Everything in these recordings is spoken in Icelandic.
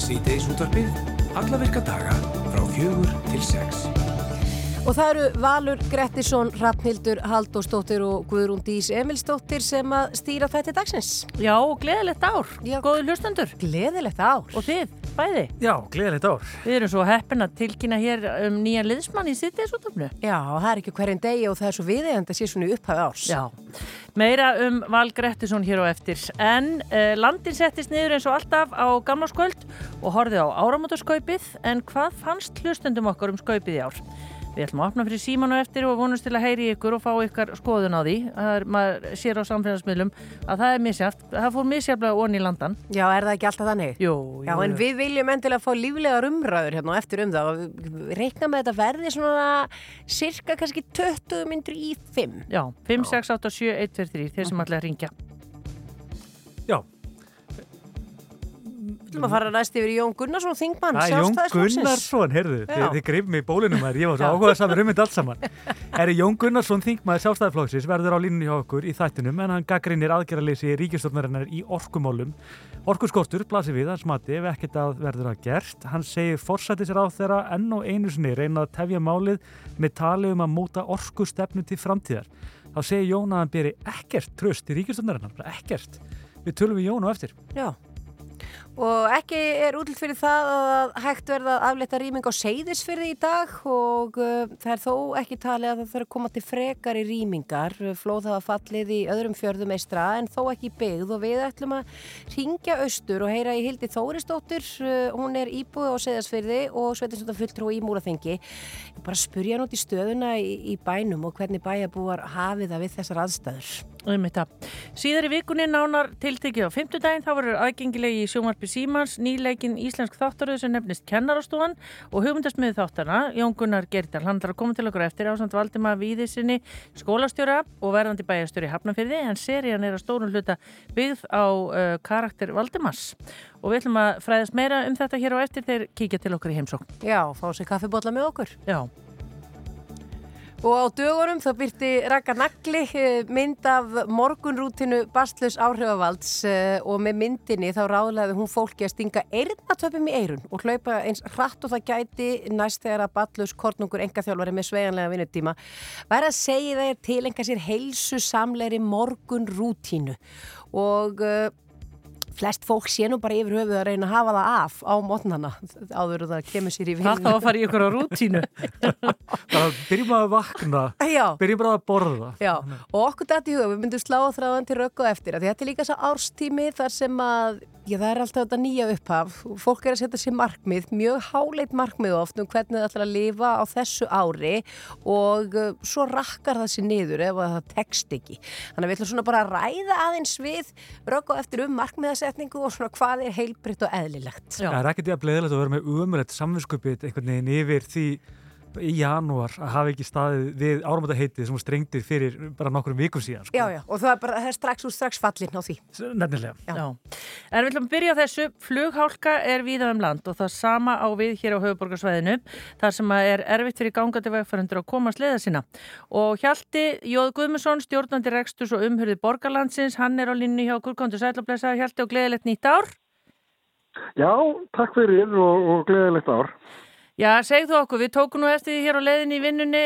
Síðdeis útvarpið, alla virka daga frá fjögur til sex. Og það eru Valur Grettisson, Rafnhildur Haldósdóttir og Guðrún Dís Emilsdóttir sem að stýra þetta dagsins. Já, og gleðilegt ár. Já. Góður hlustendur. Gleðilegt ár. Og þið, bæði. Já, gleðilegt ár. Við erum svo heppin að tilkynna hér um nýjan liðsmann í sittiðsútöfnu. Já, það er ekki hverjum degi og það er svo viðegandi að sé svona í upphafi árs. Já. Meira um Val Grettisson hér á eftir. En uh, landin settist niður eins og alltaf á gamlarskvöld og horfið á áramótaskaupið. En hvað fannst hlustendum okkur um skaupið í ár? Við ætlum að opna fyrir síman og eftir og vonumst til að heyri ykkur og fá ykkar skoðun á því. Það er, maður sér á samfélagsmiðlum að það er misjátt. Það fór misjaflega onni í landan. Já, er það ekki alltaf þannig? Jú, Já, en við viljum endilega fá líflegar umræður hérna og eftir um það og reikna með þetta verði svona cirka kannski 20 myndur í 5. Já, 5, 6, 8, 7, 1, 2, 3, þeir sem ætla að ringja. Við ætlum að fara næst yfir Jón Gunnarsson, Þingmann, er Jón. Gunnarsson, heyrðu, þið, þið greif mig í bólunum þar, ég var svo áhugað saman um þetta allt saman. Herri, Jón Gunnarsson, þingmaður sjálfstæðiflokksins, verður á línunni hjá okkur í þættinum en hann gaggrinir aðgerraleysi ríkistofnarinnar í orkumólum. Orkuskortur blasir við hans mati ef ekkert að verður að gert. Hann segir forsættisir á þeirra enn og einu sinni reyna að tefja málið með tali um að móta orkustefnu til framtíðar. Þá segir Jón að hann beri ekkert tröst í ríkistofnarinnar, ekkert. Við tölum við Jón á eftir. Já. Og ekki er útlitt fyrir það að hægt verða að afleta rýming á seyðisfyrði í dag og uh, það er þó ekki talið að það þarf að koma til frekar í rýmingar. Flóð hafa fallið í öðrum fjörðum eistra en þó ekki byggð og við ætlum að ringja austur og heyra í Hildi Þórisdóttir. Uh, hún er íbúið á seyðisfyrði og sveitinstönda fulltrú í Múlaþengi. Ég bara spurja hann út í stöðuna í, í bænum og hvernig bæjarbúar hafið það við þessar aðstæður. Um þetta. Síðar í vikunni nánar tiltekið á fymtudaginn þá verður aðgengilegi í sjómarpi Símans nýleikin íslensk þáttaröð sem nefnist kennarastofan og hugmyndasmiði þáttana Jón Gunnar Gerdal, hann þarf að koma til okkur eftir ásand Valdima Víðisinni skólastjóra og verðandi bæjastjóri Hafnafyrði en serían er að stórun hluta byggð á uh, karakter Valdimars og við ætlum að fræðast meira um þetta hér á eftir þegar kíkja til okkur í heimsókn. Já, fá sér kaffibotla með okkur. Já. Og á dögunum þá byrti Raka Nagli eh, mynd af morgunrútinu Bastlus áhrifavalds eh, og með myndinni þá ráðlaði hún fólki að stinga eirnatöpum í eirun og hlaupa eins hratt og það gæti næst þegar að Bastlus Kornungur engaþjálfari með sveganlega vinnutíma væri að segja þeir til enga sér heilsu samleiri morgunrútínu. Og uh, flest fólk sé nú bara yfir höfuð að reyna að hafa það af á mótnana áður og það kemur sér í Hvað þá vinnu. að fara í ykkur á rútínu? Bara byrjum að vakna, Já. byrjum bara að borða. Já, og okkur dætt í huga, við myndum slá þráðan til rögg og eftir, að þetta er líka svo árstími þar sem að, já það er alltaf þetta nýja upphaf, fólk er að setja sér markmið, mjög háleit markmið oft um hvernig það ætlar að lifa á þessu ári og uh, svo rakkar það sér niður ef að það tekst ekki. Þannig að við ætlum svona bara að ræða aðeins við rögg og eftir um markmiðasetningu og svona hvað er heilbritt og eðlilegt. Já. Það er ekkert í að bleðilegt að vera með umrætt samvinskupið einhvern veginn yfir því í janúar að hafa ekki staðið við áramönda heitið sem var strengtið fyrir bara nokkrum vikum síðan. Sko. Já, já, og það er bara, það er strax úr strax fallin á því. Nefnilega. Já. Já. En við að byrja þessu. Flughálka er víða um land og það sama á við hér á höfuborgarsvæðinu þar sem að er erfitt fyrir gangandi vegfærandur að komast leiða sína. Og Hjalti Jóð Guðmusson, stjórnandi reksturs og umhörði borgarlandsins, hann er á linni hjá Kurkondur Sælablesa. Hjalti og gleðilegt nýtt ár. Já, takk fyrir og, og gleðilegt ár. Já, segð þú okkur, við tókum nú eftir því hér á leiðinni í vinnunni,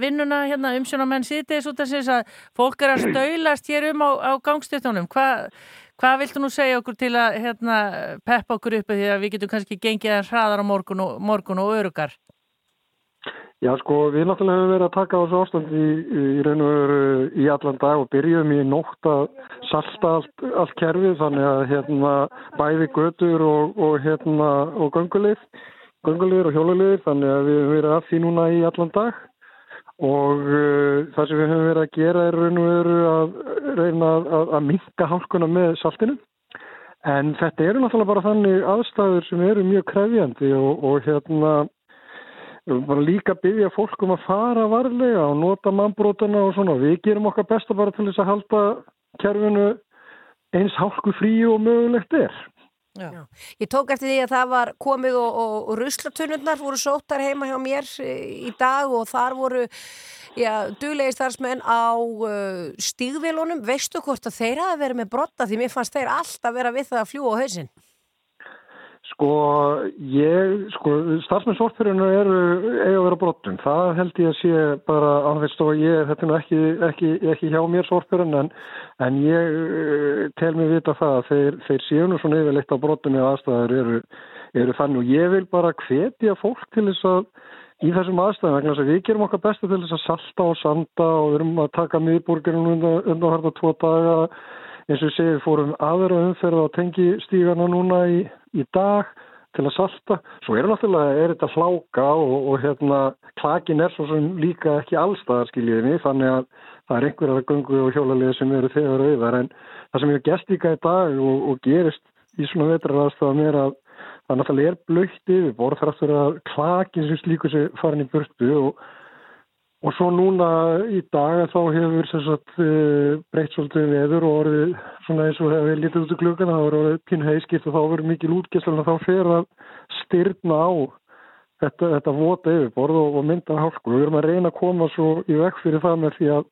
vinnuna hérna umsjónamenn síðdeis út af sinns að fólk er að stöylast hér um á, á gangstöðunum. Hvað hva viltu nú segja okkur til að hérna, peppa okkur uppi því að við getum kannski gengið að hraðar á morgun og, morgun og örugar? Já, sko, við náttúrulega hefum verið að taka á þessu ástand í, í raun og veru í allan dag og byrjum í nótt að salta allt, allt kerfið þannig að hérna bæði götur og, og hérna og göngulið, gönguliður og hjóluliður þannig að við hefum verið að því núna í allan dag og uh, það sem við höfum verið að gera er raun og veru að reyna að, að, að minka hálkuna með saltinu en þetta eru náttúrulega bara þannig aðstæður sem eru mjög krefjandi og, og hérna bara líka byggja fólk um að fara varlega og nota mannbrótana og svona. Við gerum okkar besta bara til þess að halda kerfinu eins hálku frí og mögulegt er. Já. Ég tók eftir því að það var komið og, og, og ruslatunurnar voru sóttar heima hjá mér eh, í dag og þar voru já, duglegir starfsmenn á uh, stígvilunum. Veistu hvort að þeir hafa verið með brotta því mér fannst þeir alltaf vera við það að fljúa á hausinn? Sko, ég, sko, starfsmennsvortfyririnu eru eiga að vera brottum. Það held ég að sé bara, anveist og ég, þetta er nú ekki, ekki, ekki hjá mér sortfyririnu, en, en ég uh, tel mig vita það að þeir, þeir séu nú svona yfirleitt á brottum eða aðstæður eru, eru þannig. Og ég vil bara hvetja fólk til þess að í þessum aðstæðum, við gerum okkar besta til þess að salta og sanda og við erum að taka miðburgerinn undan, undan harta tvo daga eins og segið fórum aðra umferð á tengistígana núna í, í dag til að salta. Svo er náttúrulega er þetta hláka og, og hérna klakin er svo sem líka ekki allstaðar skiljiðinni þannig að það er einhverjar gungu og hjólalið sem eru þegar auðar en það sem ég gæst líka í dag og, og gerist í svona vetraraðstafan er að það náttúrulega er blöytt yfir borð þar aftur að klakin sem slíku sig farin í burtu og Og svo núna í dag þá hefur sagt, eh, breytt svolítið veður og orðið svona eins og hefur litið út í klukkan, það voru orðið pín heiskipt og þá verður mikil útgæslan og þá fer að styrna á þetta, þetta vota yfirborð og, og mynda hálku. Við erum að reyna að koma svo í vekk fyrir það með því að,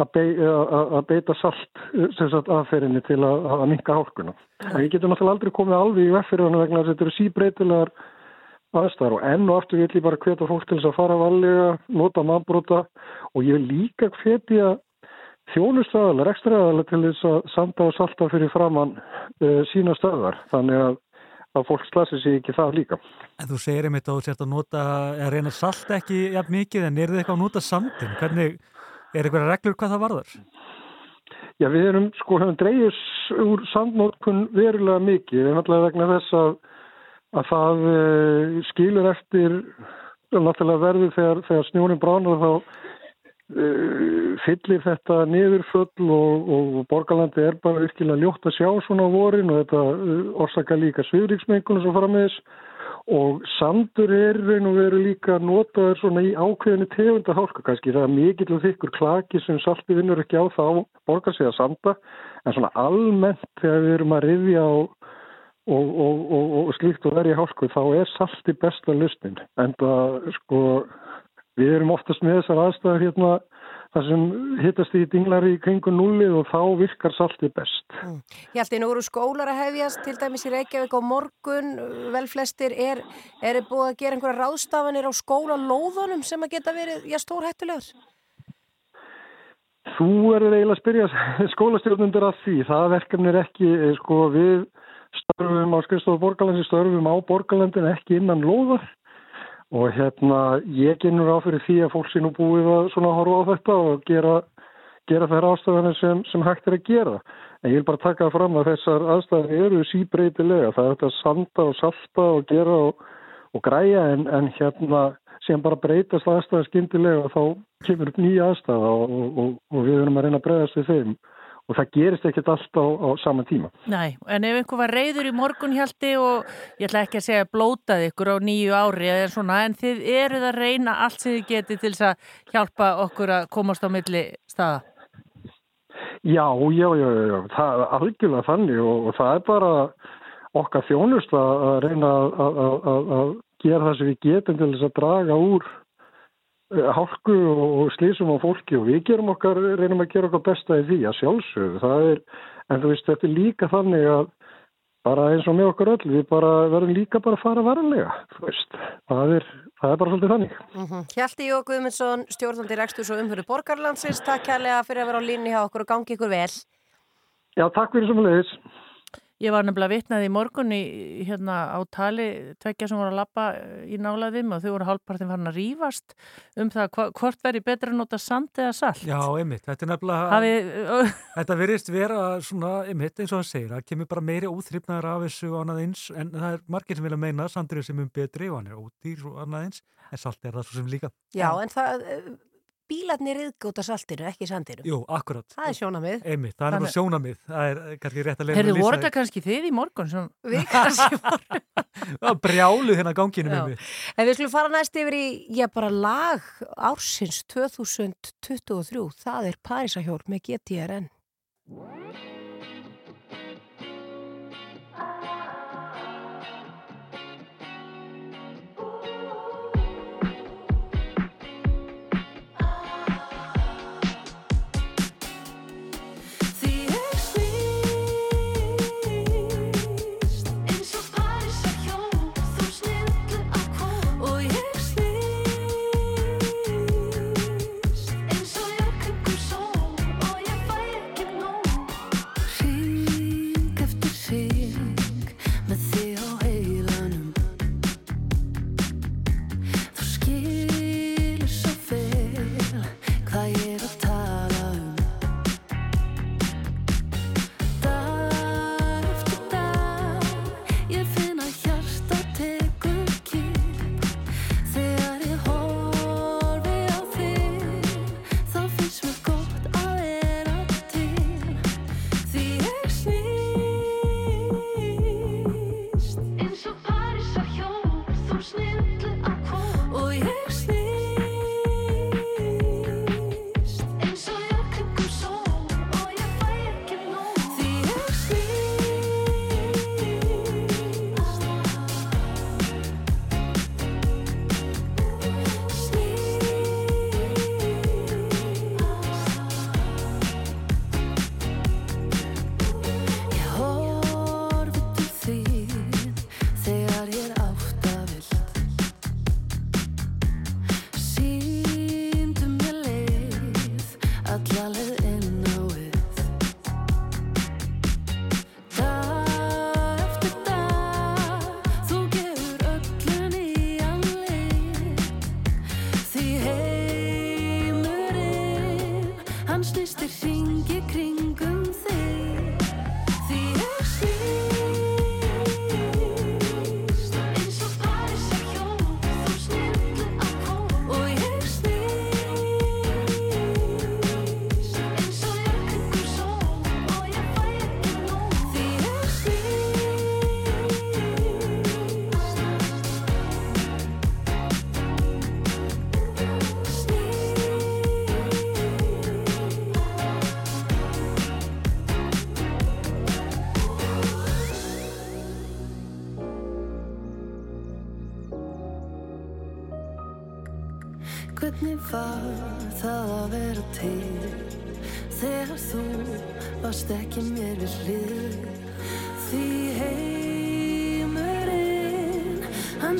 að, be, að, að beita salt sagt, aðferinni til að minka hálkuna. Það getur náttúrulega aldrei komið alveg í vekk fyrir þannig vegna að þetta eru síbreytilegar aðstæðar og enn og aftur vil ég bara hvetja fólk til þess að fara valega, nota mannbrota og ég vil líka hvetja þjónustæðalar, ekstraðalar til þess að sanda og salta fyrir framann uh, sína stöðar þannig að, að fólk slasir sér ekki það líka. En þú segir einmitt að þú sért að nota, að reyna salt ekki jafn mikið en er þið eitthvað að nota sandin? Hvernig, er eitthvað reglur hvað það varðar? Já, við erum sko hefum dreyjus úr sandnótkun verulega mikið, en alltaf vegna þess að að það uh, skilur eftir náttúrulega verður þegar, þegar snjónin bránar þá uh, fyllir þetta niðurfull og, og borgarlandi er bara virkilega ljótt að sjá svona á vorin og þetta uh, orsaka líka sviðríksmengunum sem fara með þess og sandur er raun og veru líka notaður svona í ákveðinu tegunda hálka kannski það er mikill og þykkur klaki sem salti vinnur ekki á þá borgar sig að sanda. En svona almennt þegar við erum að rifja á og, og, og, og slíkt og verið hálku þá er salti besta lustin en það sko við erum oftast með þessar aðstæðar hérna þar sem hittast í dinglar í kringu nullið og þá virkar salti best. Mm. Ég held að nú eru skólar að hefjast til dæmis í Reykjavík á morgun, vel flestir er, er búið að gera einhverja ráðstafanir á skólalóðunum sem að geta verið, já, stór hættulegur? Þú erður eiginlega að spyrja skólastjórnundur af því, það verkefni er ekki, sko, við störfum á skrifstofu borgarlandin, störfum á borgarlandin ekki innan loðar og hérna ég genur á fyrir því að fólk sé nú búið að svona horfa á þetta og gera, gera þær ástafanir sem, sem hægt er að gera. En ég vil bara taka fram að þessar aðstæðan eru síbreytilega. Það er þetta að sanda og salta og gera og, og græja en, en hérna sem bara breytast aðstæðan skindilega og þá kemur upp nýja aðstæða og, og, og við erum að reyna að breyðast við þeim og það gerist ekkert allt á, á saman tíma. Nei, en ef einhver var reyður í morgunhjaldi og ég ætla ekki að segja blótað ykkur á nýju ári eða svona, en þið eruð að reyna allt sem þið getið til þess að hjálpa okkur að komast á milli staða? Já, já, já, já, það er algjörlega þannig og, og það er bara okkar þjónust að reyna að gera það sem við getum til þess að draga úr hálku og slísum á fólki og við gerum okkar, reynum að gera okkar besta í því að sjálfsögðu, það er en þú veist, þetta er líka þannig að bara eins og með okkar öll, við bara verðum líka bara að fara varlega þú veist, það er, það er bara svolítið þannig. Mm -hmm. Hjalti Jók Guðmundsson stjórnandi Rækstus og umhverju borgarlandsins Takk kærlega fyrir að vera á línni hjá okkur og gangi ykkur vel. Já, takk fyrir sem að leiðis Ég var nefnilega vitnað í morgun í, hérna á tali tveggja sem voru að lappa eh, í nálaðum og þau voru hálfpartin farin að rýfast um það hvort veri betra að nota sand eða salt. Já, einmitt, þetta er nefnilega, Hafi, þetta verist vera svona, einmitt, eins og það segir, það kemur bara meiri úþryfnaður af þessu og annað eins, en það er margir sem vilja meina sandur sem um betri og hann er ódýr og annað eins, en salt er það svo sem líka. Já, en það bílarnir riðgóta saltinu, ekki sandinu. Jú, akkurat. Það er sjónamið. Einmitt, það er náttúrulega sjónamið. Það er kannski rétt að leira að lýsa. Herðu voru þetta kannski þið í morgun? Sem... Við kannski voru. Það var brjáluð hérna ganginu með mig. En við skulum fara næst yfir í, já bara lag ársins 2023. Það er Parísahjól með GTRN. Heimurinn. Hann snýstir hringi kringum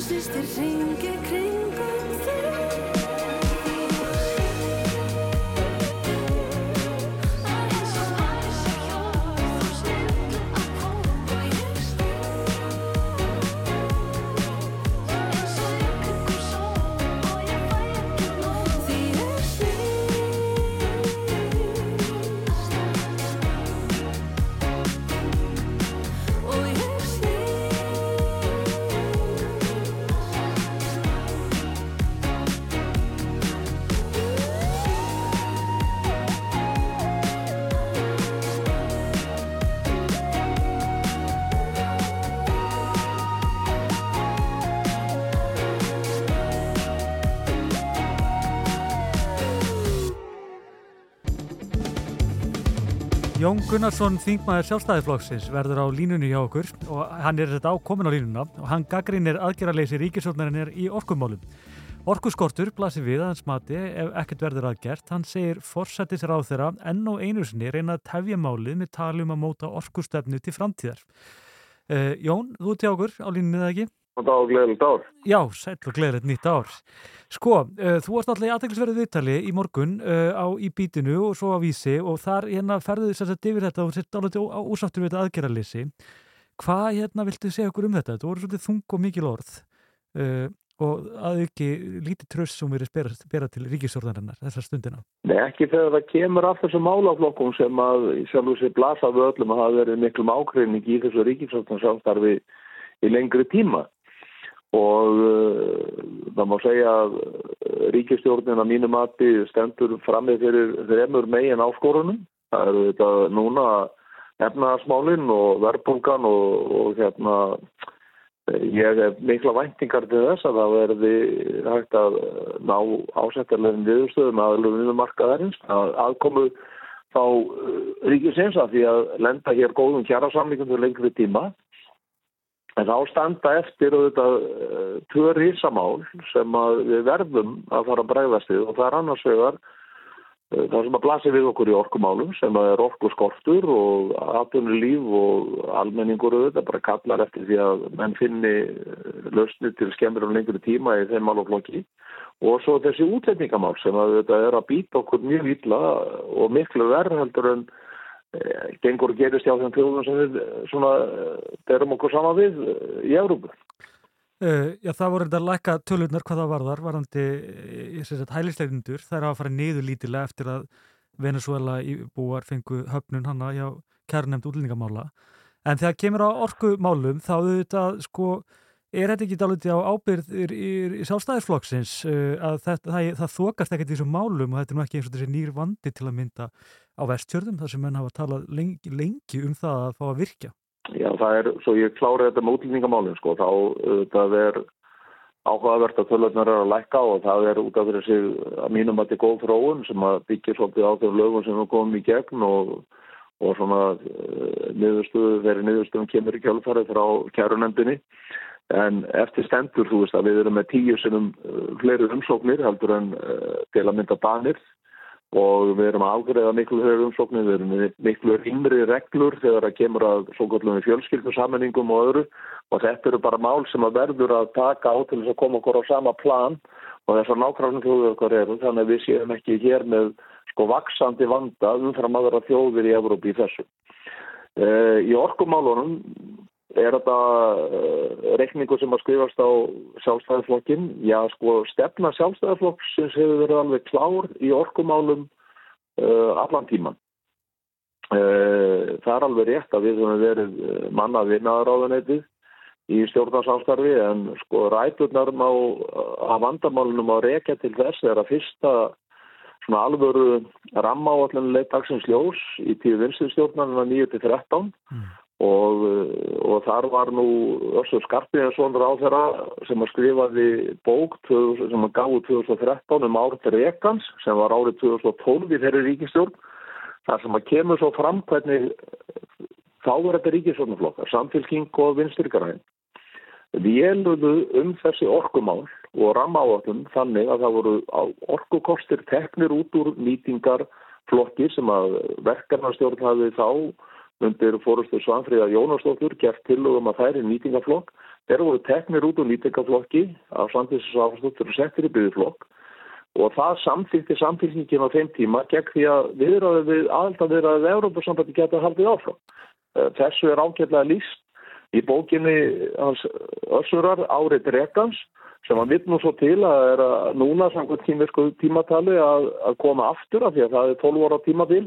snýstir ringi kringum Jón Gunnarsson, þingmaður sjálfstæðiflokksins, verður á línunni hjá okkur og hann er þetta ákomin á línuna og hann gaggrinir aðgerraleysi ríkisórnarinnar í orkumálum. Orkuskortur blasir við að hans mati ef ekkert verður aðgert. Hann segir forsættis ráð þeirra enn og einu sinni reyna að tefja málið með talum að móta orkustefnu til framtíðar. Uh, Jón, þú hjá okkur á línunni eða ekki? Og það á gleðilegt ár. Já, sæll og gleðilegt nýtt ár. Sko, uh, þú varst alltaf í aðteglisverðið viðtali í morgun uh, á í bítinu og svo á vísi og þar hérna ferðu þess að yfir þetta og sett alveg úsáttur við þetta aðgerralýsi. Hvað hérna viltu segja okkur um þetta? Þetta voru svolítið þung og mikil orð uh, og að ekki lítið tröst sem verið spera, spera til ríkisjórnarinnar þessar stundina. Nei, ekki þegar það kemur af þessum málaflokkum sem að sjálf og sér blasa við öllum að hafa verið miklum ákveðning í þessu ríkisjórnarsamstarfi í lengri tíma og uh, það má segja að ríkistjórnin að mínu mati stendur framið fyrir þreymur megin áskorunum. Það eru þetta núna efnaðasmálinn og verðbólgan og, og hérna ég hef mikla væntingar til þess að það verði hægt að ná ásettarlegin viðstöðum aðlum viðmarkaðarins að aðkomu þá ríkisins að því að lenda hér góðum kjærasamlingum til lengri tíma En þá standa eftir auðvitað uh, tvö rísamál sem við verðum að fara að bregðast við. Og það er annars vegar uh, það sem að blasi við okkur í orkumálum sem er orkuskortur og atvinnulíf og almenningur auðvitað bara kallar eftir því að menn finni lausni til skemmur um lengri tíma í þeim máluflokki og svo þessi útlætningamál sem að þetta er að býta okkur mjög illa og miklu verð heldur en gengur og gerist hjá þeim tjóðum sem við svona berum okkur sama við í Európa. Uh, já, það voru þetta að lækka tölurnar hvað það varðar, varðandi hælisleitindur, það er að fara niður lítilega eftir að Venezuela búar fengu höfnun hanna hjá kærnemd útlendingamála. En þegar kemur á orkumálum þá auðvitað sko er þetta ekki dálítið á ábyrð í, í, sjálfstæðisflokksins uh, að það, það, það þokast ekkert í þessum málum og þetta er nú ekki eins og þessi nýr vandi til að mynda á vestjörðum þar sem menn hafa talað lengi, lengi um það að fá að virka. Já, það er, svo ég klári þetta með útlendingamálum sko, þá það er áhugavert að tölvöldnar er að lækka og það er út af þessi að mínum að þetta er góð þróun sem að byggja svolítið á þeim lögum sem við komum í gegn og, og svona uh, niðurstöðu, þeirri niðurstöðum kemur í kjálfarið frá kærunendinni En eftir stendur, þú veist, að við erum með tíu sinnum uh, fleiri umsóknir heldur en uh, til að mynda banir og við erum að ágreða miklu fleiri umsóknir, við erum miklu rýmri reglur þegar það kemur að svo gottlum við fjölskyldnussamenningum og öðru og þetta eru bara mál sem að verður að taka á til þess að koma okkur á sama plan og þessar nákvæmlega þjóður okkar eru þannig að við séum ekki hér með sko vaksandi vanda umfram aðra þjóðir í Evrópi í þessu. Uh, í orkumálunum er þetta uh, reikningu sem að skrifast á sjálfstæðarflokkin. Já, sko, stefna sjálfstæðarflokksins hefur verið alveg klár í orkumálum uh, allan tíman. Það er alveg rétt að við höfum verið mannað vinnaðaráðanetið í stjórnarsánstarfi en sko ræturnar á, á vandamálunum á rekja til þess er að fyrsta svona alvöru rammáallanlega dagsins ljós í tíu vinstustjórnarna 9-13 mm. Og, og þar var nú Össur Skarpiðarsson ráð þeirra sem að skrifaði bók sem að gáði 2013 um árið rekans sem var árið 2012 í þeirri ríkistjórn þar sem að kemur svo fram hvernig þá er þetta ríkistjórnarflokkar samfélking og vinsturgaræðin véluðu um þessi orkumál og rammaáallum þannig að það voru orkukostir teknir út úr nýtingarflokki sem að verkefnarstjórn hafi þá undir fórustu Svanfríða Jónastóttur gert tilugum að þær er nýtingaflokk. Þeir voru teknir út úr nýtingaflokki af Svanfríðsafstóttur og settir í byggðflokk og það samþýtti samfélgningin á þeim tíma gegn því að viðraði við aðelta viðraði við Európa-sambandi geta haldið áfram. Þessu er ágætlega líst í bókinni hans Össurar árið Rekans sem hann vitt nú svo til að er að núna samkvæmt tímatali að, að koma aftur af því að það er 12 ára tímabil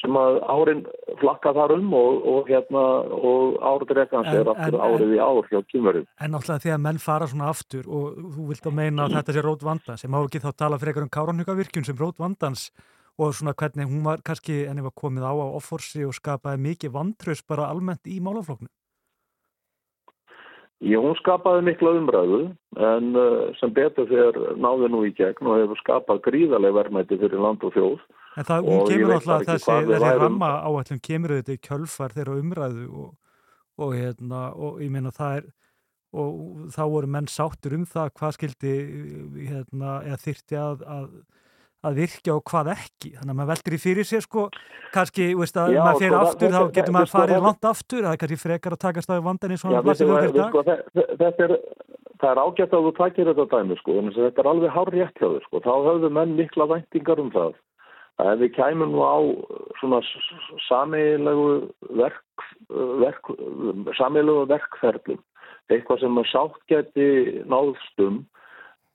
sem að árin flakka þar um og, og hérna og árið Rekans er aftur en, árið í ár hjá tímarum. En náttúrulega því að menn fara svona aftur og þú vilt að meina að þetta sé rót vandans sem á ekki þá tala frekar um Káranhugavirkjum sem rót vandans og svona hvernig hún var kannski ennig var komið á á offorsi og skapaði mikið vantraus bara almennt í málafloknum. Ég, hún skapaði mikla umræðu en uh, sem betur þegar náði nú í gegn og hefur skapað gríðarlega verðmætti fyrir land og þjóð. En það, hún kemur alltaf þessi, þessi ramma áallum kemur þetta í kjölfar þeirra umræðu og, og, hérna, og ég meina það er og þá voru menn sáttur um það hvað skildi hérna, eða þyrti að, að að virkja og hvað ekki. Þannig að maður veldur í fyrir sér sko. Kannski, veist að Já, maður fyrir sko, aftur þá getur maður farið sko, langt aftur það er kannski frekar að takast á vandan og hann plasir við þetta sko, þetta er, það er ágætt að þú takir þetta dæmi sko, þetta er alveg hár rétt hjá þau sko, þá höfðu menn mikla væntingar um það að ef við kæmum nú á svona samilegu verk, verk samilegu verkferðlum eitthvað sem að sátt geti náðstum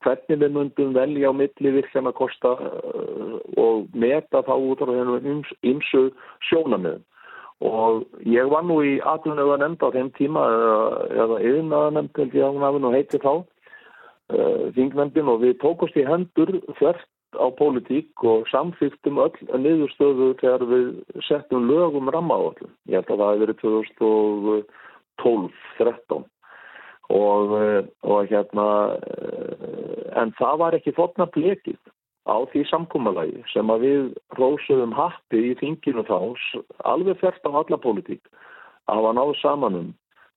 hvernig við myndum velja á milli virkjana kosta uh, og meta þá út á þennum ymsu sjónamöðum. Og ég var nú í atvinnöða nefnd á þeim tíma eða yfirnaða nefnd held ég að hún hafi nú heitið þá uh, þingnefndin og við tókust í hendur þvert á pólitík og samfylgtum öll niðurstöðu þegar við settum lögum rammaáallum. Ég held að það hefði verið 2012-13 og, eh, og hérna eh, en það var ekki fotna blekið á því samkúmalagi sem að við rósuðum happi í þinginu þá alveg fært á alla politík að hafa náðu samanum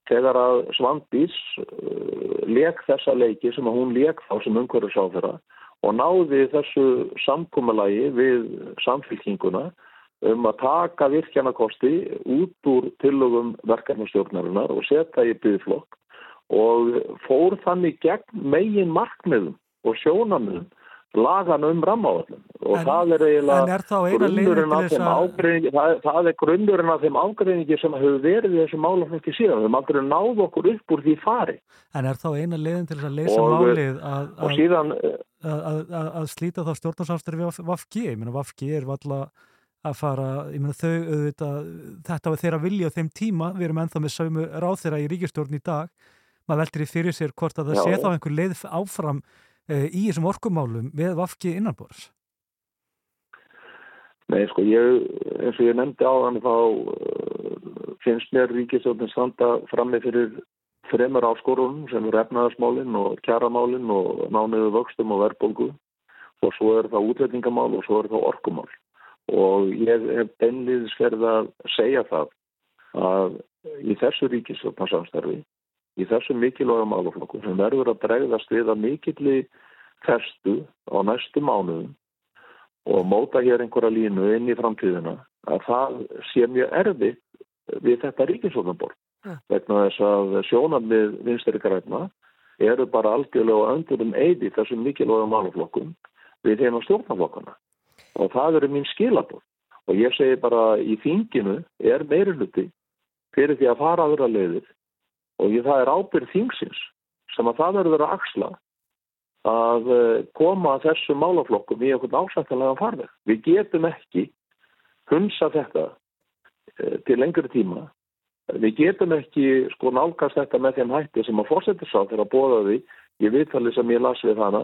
þegar að Svandís uh, leik þessa leiki sem að hún leik þá sem umhverju sáfæra og náði þessu samkúmalagi við samfélkinguna um að taka virkjanakosti út úr tillögum verkefnastjórnarinnar og setja í byggflokk og fór þannig gegn megin markmiðum og sjónamiðum lagan um rammáallum og en, það er eiginlega það, það er grunnurinn af þeim ágreiningi sem hefur verið í þessu málaflöki síðan. Við mátum að náðu okkur upp úr því fari. En er þá eina leiðin til þess að leysa málið að, að, síðan, að, að slíta þá stjórnarsámstöru við Vafgi, ég meina Vafgi er valla að fara, ég meina þau auðvitað, þetta var þeirra vilja á þeim tíma, við erum ennþá með sömu ráð þeirra í ríkistjórn í dag maður veldur í fyrir sér hvort að það Já. sé þá einhver leið áfram uh, í þessum orkumálum við vafki innanbors Nei, sko, ég, eins og ég nefndi á hann þá uh, finnst mér ríkisjóðin standa frammi fyrir fremur áskorunum sem er efnaðarsmálinn og kjaramálinn og nániðu vöxtum og verðbólgu. Og svo er það útlætingamál og svo er það orkumál. Og ég hef beinliðis verið að segja það að í þessu ríkisjóðnarsamstarfi í þessum mikilvæga málaflokkum sem verður að bregðast við að mikilli festu á næstu mánuðum og móta hér einhverja línu inn í framtíðina að það sé mjög erfitt við þetta ríkinsóknarborg ja. vegna þess að sjónamið vinsteri græna eru bara algjörlega öndurum eidi þessum mikilvægum málaflokkum við þeim á stjórnaflokkana og það eru mín skilabóð og ég segi bara í þinginu er meiri hluti fyrir því að fara aðra leiðir og það er ábyrð þingsins sem að það verður að axla að eh, koma að þessum málaflokkum í einhvern ásættalega farveg. Við getum ekki hunsa þetta eh, til lengri tíma. Við getum ekki sko nálgast þetta með þeim hætti sem að fórsetur sá þegar að bóða því ég viðtalið sem ég las við hana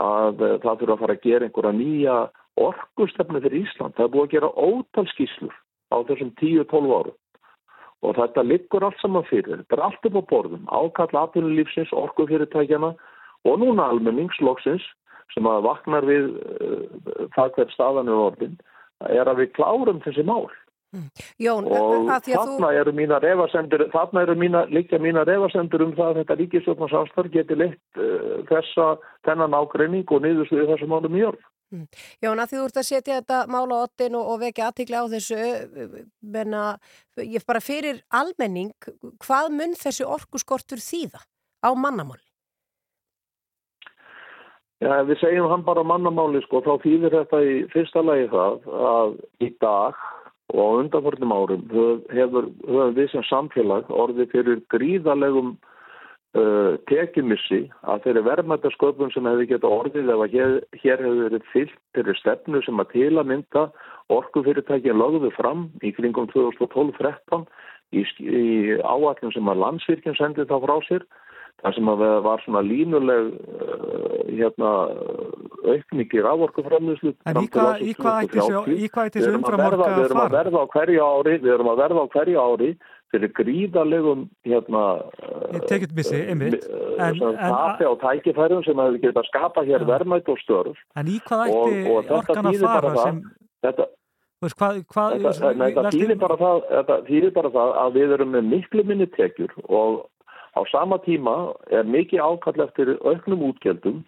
að uh, það þurfa að fara að gera einhverja nýja orkustefnu fyrir Ísland. Það er búið að gera ótalskíslur á þessum 10-12 árum og þetta liggur allt saman fyrir. Þetta er allt upp á borðum, ákalla atvinnulífsins, orkufyrirtækjana og núna almenningslokksins sem að vaknar við uh, það hver staðan er orðin, er að við klárum þessi mál. Jón, Og þarna þú, eru mína refasendur, þarna eru mína, líka mína refasendur um það að þetta ríkisjóknarsamstarf geti leitt uh, þessa, þennan ágreining og niðurstöðu þessum málum í orð. Jón, að því þú ert að setja þetta mála á ottin og, og vekja aðtikla á þessu, menna, ég bara fyrir almenning, hvað mun þessi orkuskortur þýða á mannamáli? Já, við segjum hann bara mannamáli sko, þá þýðir þetta í fyrsta lagi það að í dag og á undanförnum árum höfum við sem samfélag orðið fyrir gríðalegum uh, tekimissi að þeirri verðmættasköpun sem hefði geta orðið ef að hér, hér hefur verið fyllt þeirri stefnu sem að til að mynda orkufyrirtækja lögðu fram í kringum 2012-13 í, í áallum sem að landsvirkjum sendi þá frá sér það sem að var svona línuleg uh, hérna aukningi rávorkuframlýslu En í hvað, í í ætti þessi umframorka Við að erum að fara? verða á hverju ári, við erum að verða á hverju ári fyrir gríðalegum hérna Ég tekið missi, einmitt. En- en, en- tapi á tækifærum sem hefur getað skapa hér Já. verðmætt og störf En í hvað ætti orkan að fara sem, þetta, þetta, þetta, þetta þýðir bara það að við erum með miklu minni tekjur og á sama tíma er mikið ákall eftir auknum útgjöldum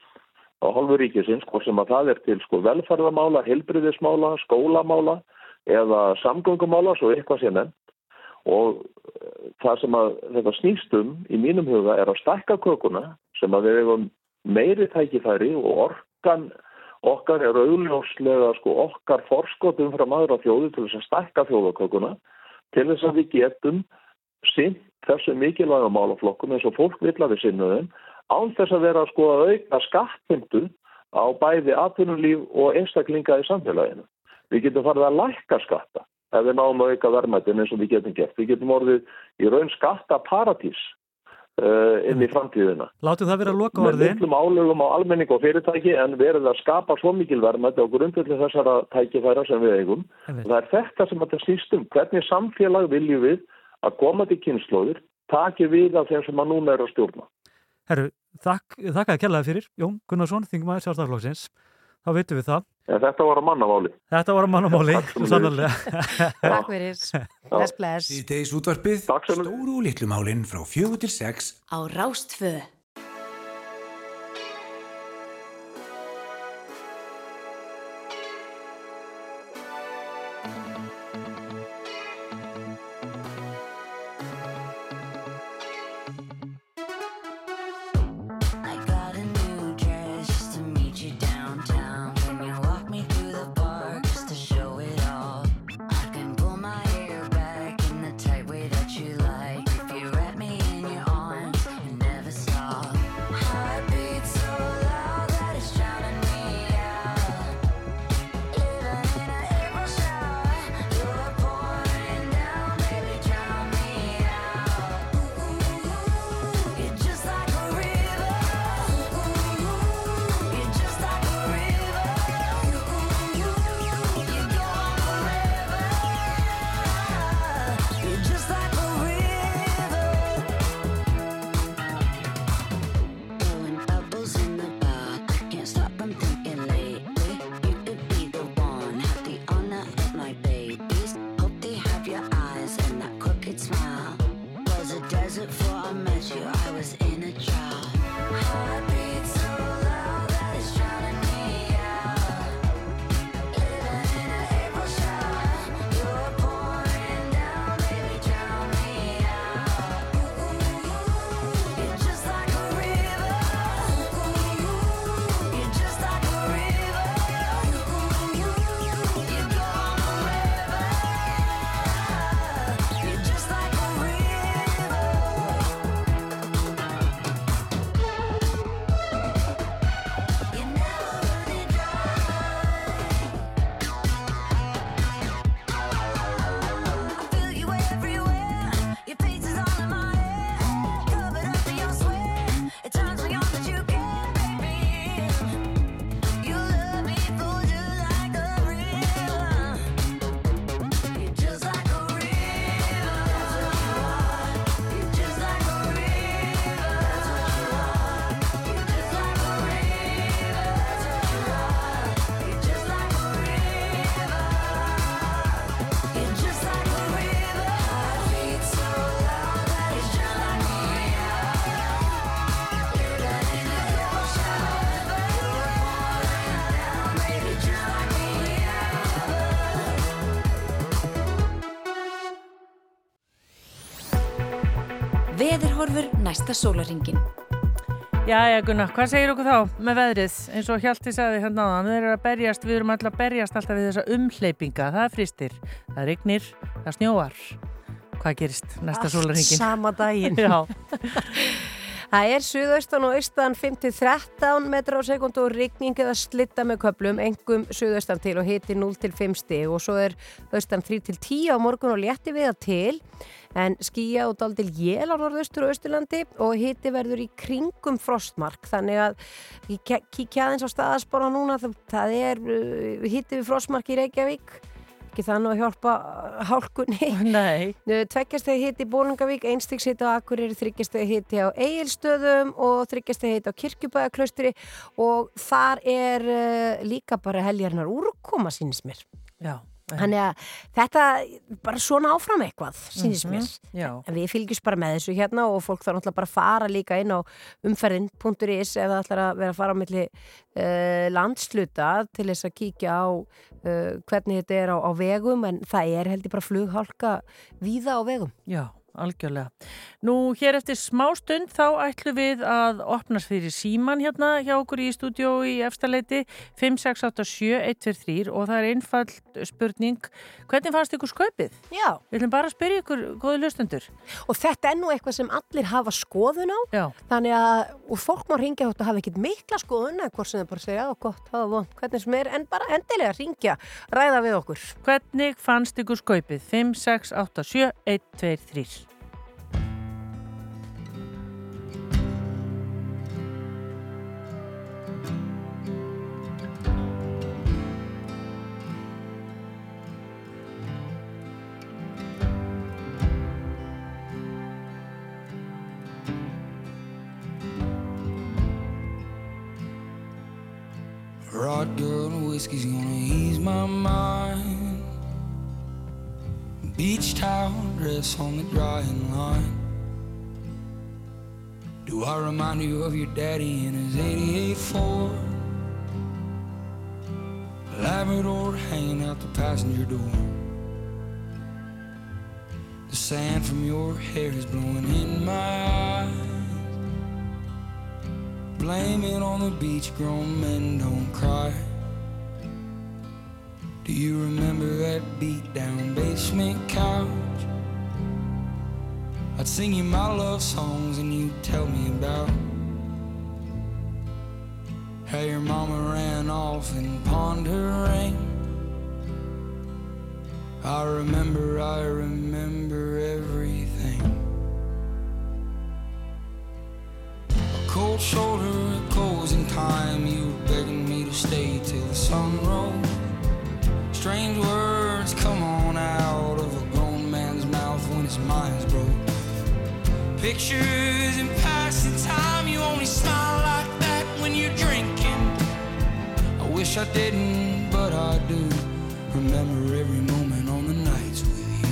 á hálfu ríkisins, hvort sem að það er til sko velferðamála, helbriðismála, skólamála eða samgöngumála, svo eitthvað sé nefnt. Og eh, það sem að þetta snýst um í mínum huga er að stakka kökuna sem að við hefum meiri tækifæri og orkan okkar er augljóslega sko okkar forskot frá aðra þjóði til þess að stakka þjóðakökuna til þess að við getum sinn þessu mikilvæga málaflokkum eins og fólk vill að við sinnuðum án þess að vera sko að auka skattheimtu á bæði atvinnulíf og einstaklinga í samfélaginu. Við getum farið að lækka skatta ef við náum að auka verðmættin eins og við getum gert. Við getum orðið í raun skatta paradís uh, inn í framtíðina látum það vera loka með orðin, miklum álögum á almenning og fyrirtæki en verið að skapa svo mikil verðmætti á grundvelli þessara tækifæra sem við eigum. Það er þetta sem þetta snýst um. Hvernig samfélag viljum við að komandi kynnslóðir taki við af þeim sem að núna er að stjórna. herru, þakk, þakkaði kjallaði fyrir, Jón Gunnarsson, þingmaður sjálfstæðarflokksins, þá veitum við það. En þetta var að mannamáli. Þetta var að mannamáli, sannarlega. Takk fyrir, bless, bless. Síðdeis útvarpið, Takk sem- stóru og litlu málinn frá fjögur til sex á Rástfö. Næsta sólaringin. Jæja Gunnar, hvað segir okkur þá með veðrið? Eins og Hjalti sagði hérna áðan, við erum að berjast, við erum alltaf að berjast alltaf við þessa umhleypinga, það er fristir, það rignir, það snjóar. Hvað gerist næsta Allt sólarhingin? sama daginn. Já, Það er suðaustan og austan 5-13 metra á sekund og rigning eða slitta með köplum, engum suðaustan til og hiti 0-5 stig. Og svo er austan 3-10 á morgun og létti við að til. En skýja og daldil jél á norðaustur og austurlandi og hiti verður í kringum frostmark. Þannig að kíkja aðeins á staðaspora núna það, það er uh, hiti við frostmark í Reykjavík ekki nú að hjálpa uh, hálkunni nei, Tveggjastegi hitti í Bólungavík, einstiks hitti á Akureyri, þryggjastegi hitti á Egilstöðum og þryggjastegi hitti á Kirkjubæðaklaustri og þar er uh, líka bara heljarnar úrkoma sínist mér. já. Þannig að þetta bara svona áfram eitthvað sínist mér. Já, En við fylgjumst bara með þessu hérna og fólk þarf náttúrulega bara að fara líka inn á umferðin.is ef það ætlar að vera að fara á milli uh, landsluta til þess að kíkja á uh, hvernig þetta er á, á vegum en það er heldur bara flughálka víða á vegum. já, algjörlega. Nú, hér eftir smá stund þá ætlum við að opnast fyrir síman hérna hjá okkur í stúdió í efstaleiti 5687123 og það er einfallt spurning hvernig fannst ykkur sköpið? Já. Við ætlum bara að spyrja ykkur, góðu löstundur. Og þetta er nú eitthvað sem allir hafa skoðun á. Já. Þannig að, og fólk má ringja og hafa ekkit mikla skoðun eða hvort sem það bara segja, já, gott, hafa vond, hvernig sem er en bara endilega ringja, ræða við okkur. Hvernig fannst ykkur sköpið? 5, 6, 8, 7, 1, 2, 3. Remind you of your daddy in his 88 Ford? Labrador hanging out the passenger door. The sand from your hair is blowing in my eyes. Blame it on the beach, grown men don't cry. Do you remember that beat down basement couch? I'd sing you my love songs and you'd tell me about how your mama ran off and pawned her ring. I remember, I remember everything. A cold shoulder, Pictures in passing time. You only smile like that when you're drinking. I wish I didn't, but I do. Remember every moment on the nights with you.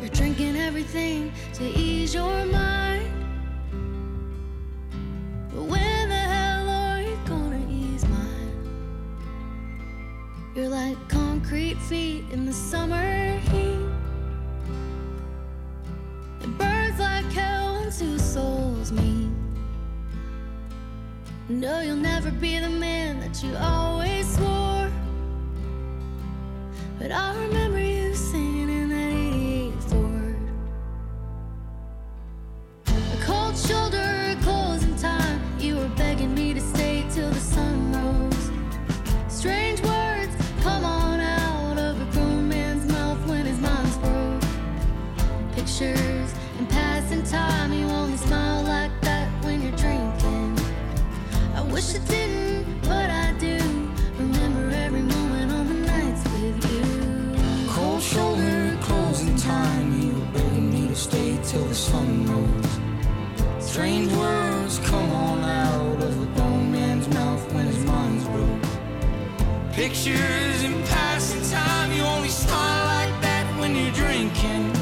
You're drinking everything to ease your feet in the summer heat. It burns like hell when two souls meet. No, you'll never be the man that you always swore. But I remember pictures and passing time. You only smile like that when you're drinking.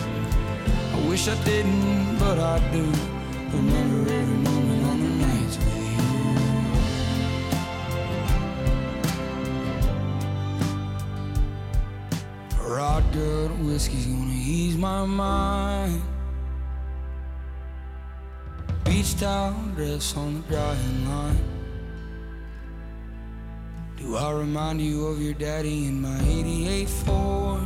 I wish I didn't, but I do. Remember every moment on the nights with you. Rod good whiskey's gonna ease my mind. Beach towel dress on the drying line. Do I remind you of your daddy in my 88 Ford?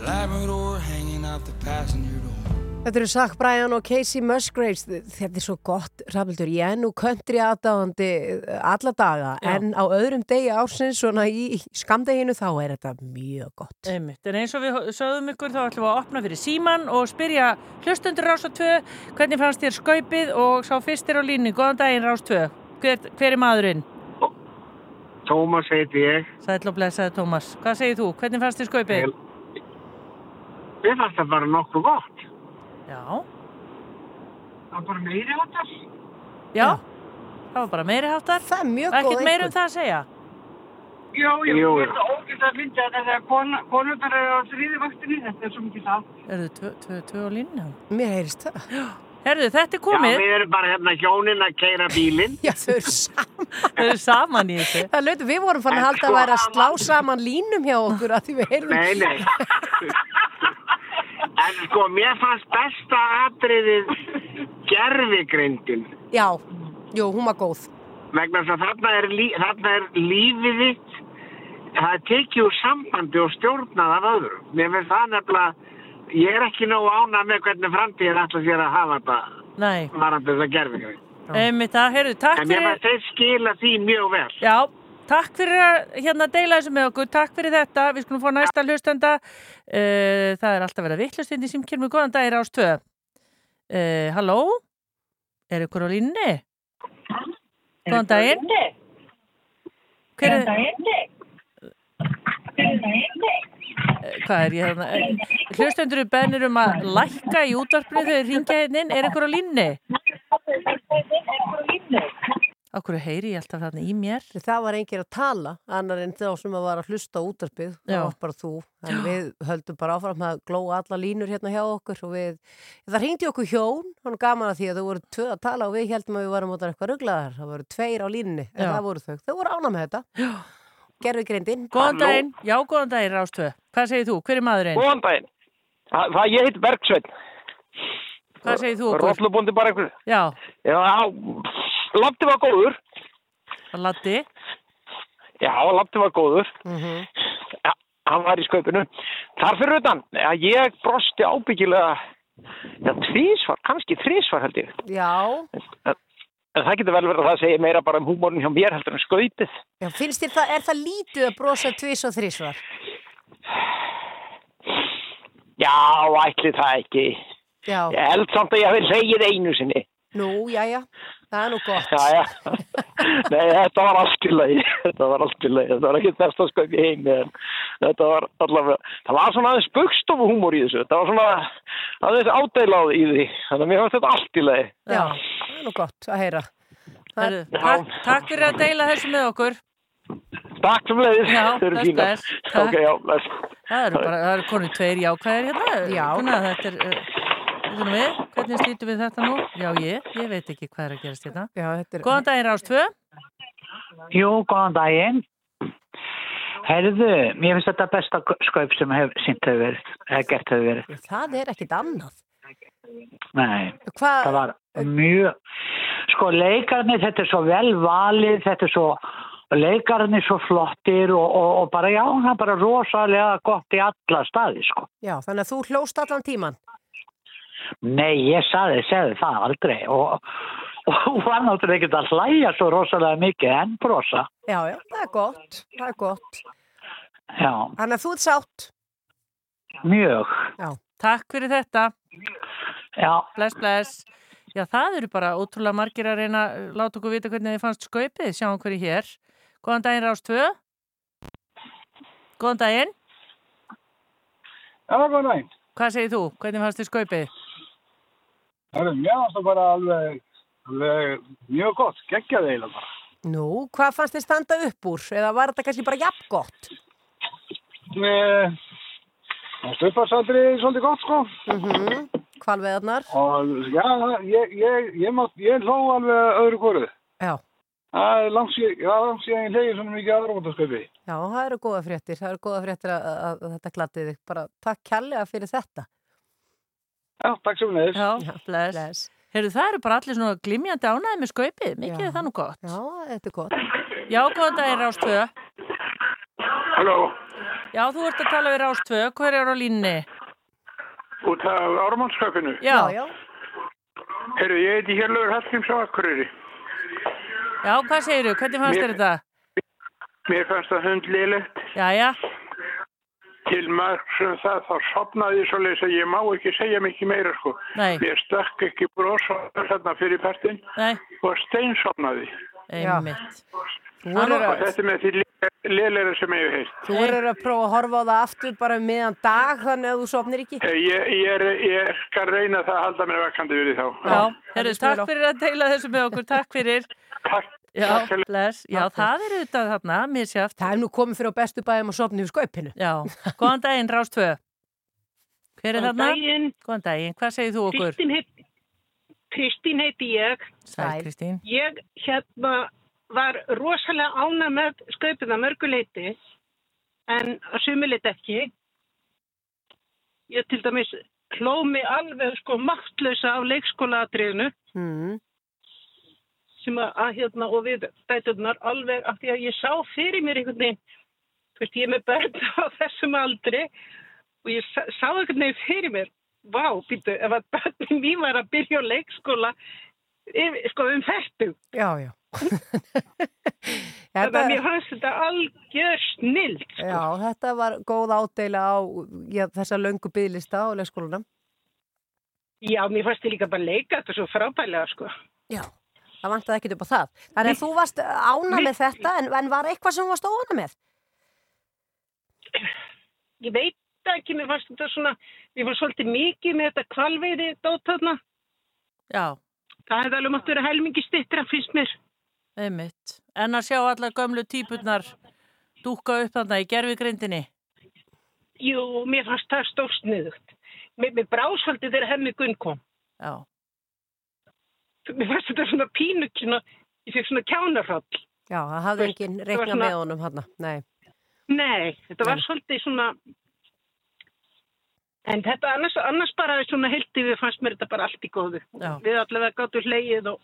Labrador hanging out the passenger door. Þetta eru Zach Bryan og Casey Musgraves. Þetta er svo gott, Rafnildur. Ég er nú country aðdáðandi alla daga, Já. en á öðrum degi ársins, svona í skamdeginu, þá er þetta mjög gott. Einmitt, en eins og við sögðum ykkur þá ætlum við að opna fyrir síman og spyrja hlustundur Rása 2 hvernig fannst þér skaupið og sá fyrstir á línu, góðan daginn Rás 2 hver, hver er maðurinn? Tómas heiti ég. Sæll og blessaði Tómas, hvað segir þú? Hvernig fannst þér skaupið? Mér fannst það bara nokkuð gott. Já. Það var bara meiri áttar. Já, það var bara meiri háttar Það er mjög Ekkert meira um það að segja Jú, jú, Jú, ég er ógæst að finna þetta þegar kona- konurnar eru á þriði vaktinni, þetta er svo mikið það. Erðu tvö, tvö, tvö á línu? Mér heyrist það. Herðu, þetta er komið Já, við erum bara hérna hjónin að keira bílinn. Já, þau eru saman. Þau eru saman í þessu Það lötu, við vorum fann að halda sko- að væri að slá saman línum hjá okkur að því við heyrðum. Nei, nei. En sko, mér fannst besta atriðið gerfigreindin. Já, jú, hún var góð. Vegna þess að þarna er, lí, þarna er lífið þitt, það tekið úr sambandi og stjórnað af öðrum. Mér finnst það nefnilega, ég er ekki nógu ánað með hvernig framtíðin ætla sér að hafa þetta Nei, varandi þess að gerfigreind. einmitt það, herðu, takk En fyrir fannst þeir skila því mjög vel. Já, takk fyrir að hérna deila þessu með okkur, takk fyrir þetta, við skulum fá næsta hlustenda. Uh, það er alltaf verið að vittlust í sem kemur góðan dagir ás 2. Uh, halló? Er ykkur á línni? Góðan daginn. Hver er Eh, Hvað er ég hérna? Eh, Hlustendur eru bennir um að lækka í útvarpinu þegar ringja inn. Er ykkur á línni? Akkur heyri ég alltaf þarna í mér? Það var engir að tala, annar en þá sem að var að hlusta á útarpið, það var bara þú. En við höldum bara áfram að glóa alla línur hérna hjá okkur og við, það ringdi okkur hjón, hann gaman að því að þau voru tvö að tala og við heldum að við varum út af eitthvað rugglaðar. Það voru tveir á línunni, en Já. það voru þau. Þau voru ána með þetta. Já. Gerfi greindin. Góðan daginn, já góðan daginn Rástvö. Hvað segir þú? Hver er maðurinn? Góðan daginn. Það, það ég heiti Bergsveinn. Hvað segir þú okkur? Rollubundi bara einhver. Já, Já, landi var góður. Latti. Já, landi var góður. Mhm. Já, hann var í skaupinu. Þar fyrir utan, já, ég brosti ábyggilega, já, tvísvar, kannski þrísvar held ég. Já, En, en það getur vel verið að það segja meira bara um húmórin hjá mér heldur en skaupið. já, finnst þér það, er það lítið að brosa tvís og þrísvar? Já, ætli það ekki. Já, Ég held samt að ég hafi segið einu sinni. nú, já, já, það er nú gott. Já, já. Nei, þetta var allt í lagi. Þetta var allt í lagi. Þetta var ekki besta skaup í heimi. En þetta var allavega, það var svona aðeins bugstofu húmor í þessu. Það var svona aðeins ádeiláð í því. Þannig að mér fannst þetta allt í lagi. Já, það er nú gott að heyra. Heru, takk, takk fyrir að deila þessu með okkur. Takk sem leiðis. Já, Þau eru bless, fínar. bless. Takk. Ok, já, bless. Það eru bara, það eru konið tveir jákvæðir hérna. Já. Gunnar, þetta er, uh, þetta við, hvernig slítum við þetta nú? Já, ég, ég veit ekki hvað er að gerast hérna. Já, þetta er... Góðan daginn Rástvö. Jú, góðan daginn. Herðu, mér finnst þetta besta skaup sem hef, sínt hefur verið, eða gert hefur verið. Það er ekkit annað. Nei, Hvað? það var mjög, sko leikarnir, þetta er svo vel valið, þetta er svo, leikarnir svo flottir og, og, og bara, já, það er bara rosalega gott í alla staði, sko. Já, þannig að þú hlóst allan tíman. Nei, ég saði, segði það aldrei og, og hún var náttúrulega ekkert að hlæja svo rosalega mikið en brosa. Já, já, það er gott, það er gott. Já, Þannig að þú ert sátt. mjög. Já. Takk fyrir þetta. Já. Bless, bless. Já, það eru bara ótrúlega margir að reyna að láta okkur vita hvernig þið fannst skaupið. Sjáum hverju hér. Góðan daginn Rástvö. Góðan daginn. Já, góðan daginn. Hvað segir þú? Hvernig fannst þið skaupið? Það er mjög það bara alveg, alveg mjög gott, geggjaði eiginlega bara. Nú, hvað fannst þið standa upp úr? Eða var þetta kannski bara jafn gott? Eh, Það stöðfarsaldri svolítið gott sko. Mm -hmm. Hvalveðarnar? Já, ég, ég, ég, ég hló alveg öðru hvoru. Já. Það er langt síðan, ég hlegi svona mikið aðrótaskaupi. Já, það eru góða fréttir. Það eru góða fréttir að, að, að þetta glatið þig. Bara takk kærlega fyrir þetta. Já, takk sem við Já, bless. bless. Heyrðu, það eru bara allir svona glimjandi ánæði með skaupið. Mikið er það nú gott. Já, þetta er gott. Já, góðan daginn, Rástvö. Halló, Já, þú ert að tala við Rástvö. Hver er á línni? út af ármannskapinu. Já. Já, Herru, ég heiti Hjörlaugur Hallgríms á Akureyri. Já, hvað segirðu? Hvernig fannst þér þetta? Mér fannst það hundlilegt. Já, já. Til margs um það þá sopnaði ég svo leys að ég má ekki segja mikið meira sko. Nei. Mér stökk ekki bros þarna fyrir partinn og steinsopnaði. Einmitt. Verður Og að, þetta er með því liðlega sem ég hef heilt. þú verður að prófa að horfa á það aftur bara um miðan dag þannig að þú sopnir ekki. Eh, Ég, ég, er, ég skal reyna það að halda mér vakandi við því þá. Já, herru, takk fyrir að deila þessu með okkur. Takk fyrir. Takk. Já, bless. Já, það er auðvitað þarna, mér sjáft. Það er nú komið fyrir á bestu bæðum og sopnið við skaupinu. Já, góðan daginn, Rástvö. Hver er Góðan þarna? daginn. Góðan daginn. Hvað segir þú okkur? Kristín heit, Kristín heiti ég. Sæl, Kristín. Ég hérna var rosalega ána með skaupið að mörguleiti en að sumuleiti ekki. Ég til dæmis hló mig alveg sko máttlösa af leikskólaatriðinu Mm. Sem að, að hérna og við dæturnar alveg af því að ég sá fyrir mér einhvern veginn, þú veist ég er með börn á þessum aldri og ég sá, sá einhvern veginn fyrir mér, vá, býtu, ef að börnin mín var að byrja á leikskóla, sko um fættu. Já, já. Þannig að mér fannst þetta algjör snill. Já, þetta var góð ádeila á já, þessa löngu bygglista á leikskólanum. Já, mér fannst þetta líka bara leika þetta svo frábælega, sko. Já. Það vantaði ekkit upp á það. Þannig að þú varst ána með þetta en, en var eitthvað sem þú varst óna með? Ég veit ekki, mér fannst þetta svona, ég var svolítið mikið með þetta kvalveiði dótöðna. Já. Það hefði alveg mátt vera helmingi stittra, finnst mér. Einmitt. En að sjá allar gömlu típurnar dúka upp þarna í gerfigrindinni. Jú, mér fannst það stórsniðugt. Mér, mér brásvöldi þegar hemmi Gunn kom. Já. Mér fannst þetta svona pínu, svona, ég fekk svona kjánarhald. Já, það hafði enginn var reiknað svona- með honum hann. Nei. Nei, þetta var Nei. svolítið svona... En þetta annars, annars bara svona heilti við fannst mér þetta bara allt í góðu. Já. Við allavega gáttum hleið og,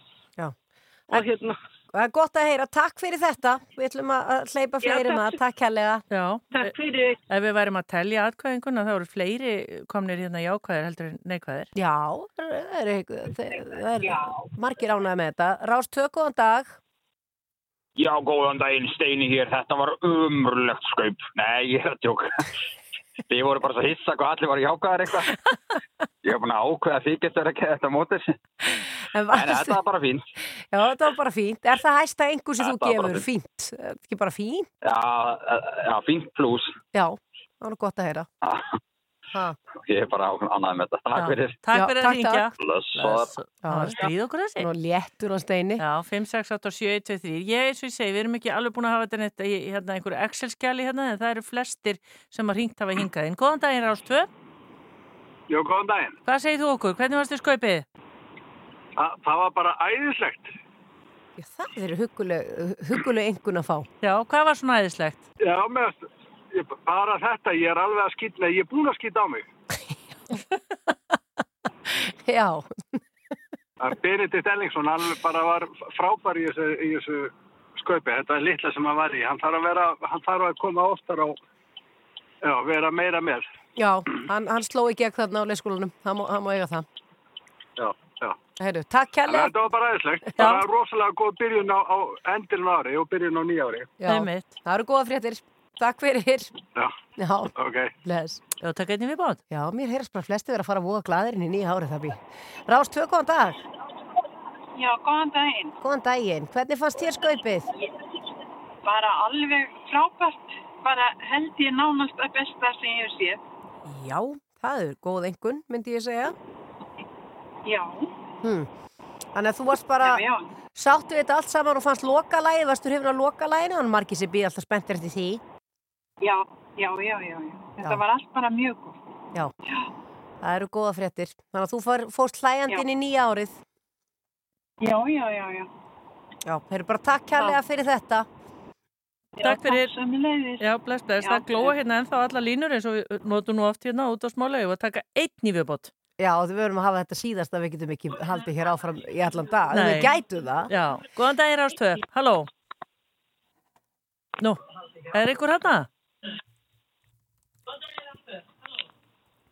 og hérna. Það er gott að heyra. Takk fyrir þetta. Við ætlum að að hleypa fleiri það. Takk kærlega. Já. Takk fyrir. Ef við værim að telja atkvæðinguna þá eru fleiri komnir hérna jákvæðir heldur en neikvæðir. Já, það er, það er margir ánægði með þetta. Rás tökkuðan dag. Já, góðan daginn, Steini hér. Þetta var umrulegt skaup. Nei, ég er að tjóka. Þið voru bara svo hissa hvað allir var jákaðar eitthvað. Ég hef búin að ákveða þið getur ekki þetta mótis. En, En þetta var bara fínt. Já, þetta var bara fínt. Er það hæsta einhver sem þú Þetta bara gefur? Fínt. Þetta Ekki bara fínt? Já, já fínt pluss. Já, það var gott að heyra. Ha. Ég er bara ánægð með þetta. Takk fyrir. Takk fyrir að ringja. Blessaður. Það var að stríða okkur þessi. Nú léttur á steini. Já, 5, 6, 8 og 7, 1, 2, 3. Ég, eins og ég segi, við erum ekki alveg búin að hafa þetta í hérna, einhverju Excel-skjali hérna, en það eru flestir sem að ringt hafa hingað inn. Góðan daginn, Rástvö. Já, góðan daginn. Hvað segir þú okkur? Hvernig varst þið skaupið? Þa, það var bara æðislegt. Já, það eru huguleg, huguleg engun að fá. Já, hvað var svona æðislegt? Já, með, bara þetta, ég er alveg að skýtla, ég er búin að skýta á mig. Já. Það er Benedikt Ellingsson, hann bara var frábær í þessu, í þessu sköpi. Þetta er litla sem hann var í. Hann þarf að, vera, hann þarf að koma oftar og já, vera meira með. Já, hann, hann sló í gegn þarna á leikskólanum. Það má, það má eiga það. Já, já. Heyrðu, takk kærlega. Þetta var bara aðeinslegt. Bara rosalega góð byrjun á, á endilin ári og byrjun á nýja ári. Já, það eru góða fréttir. Takk fyrir. Já, Já, ok. bless. Já, takk einnig við bátt. Já, mér heyrast bara flesti vera að fara að voga glaðirinn í nýja árið það býr. Rás, tvö góðan dag. Já, góðan daginn. Góðan daginn. Hvernig fannst þér skaupið? Bara alveg frábært. Bara held ég nánast að besta sem ég hef séð. Já, það er góð engun, myndi ég segja. Já. Hmm. Þannig að þú varst bara, Já, já. sáttu þetta allt saman og fannst lokalægið, varstu hrifin að lokalæginu, þannig margir sem býð alltaf spenntir eftir því. Já, já, já, já. já. Þetta Já. var allt bara mjög góð. Já, það eru góða fréttir. Þannig að þú fór, fórst hlæjandinn í nýja árið. Já, já, já, já. Já, þeir eru bara takk kærlega fyrir þetta. Takk fyrir. Sömulegðis. Já, bless, bless. Já, Það glóa hérna ennþá alla línur eins og við notum nú oft hérna út á smálega og að taka einn í viðbót. Já, við verðum að hafa þetta síðast að við getum ekki haldið hér áfram í allan dag. Nei. Við gætum það. Já, góðan daginn Rástöð, halló Nú, er ykkur hérna?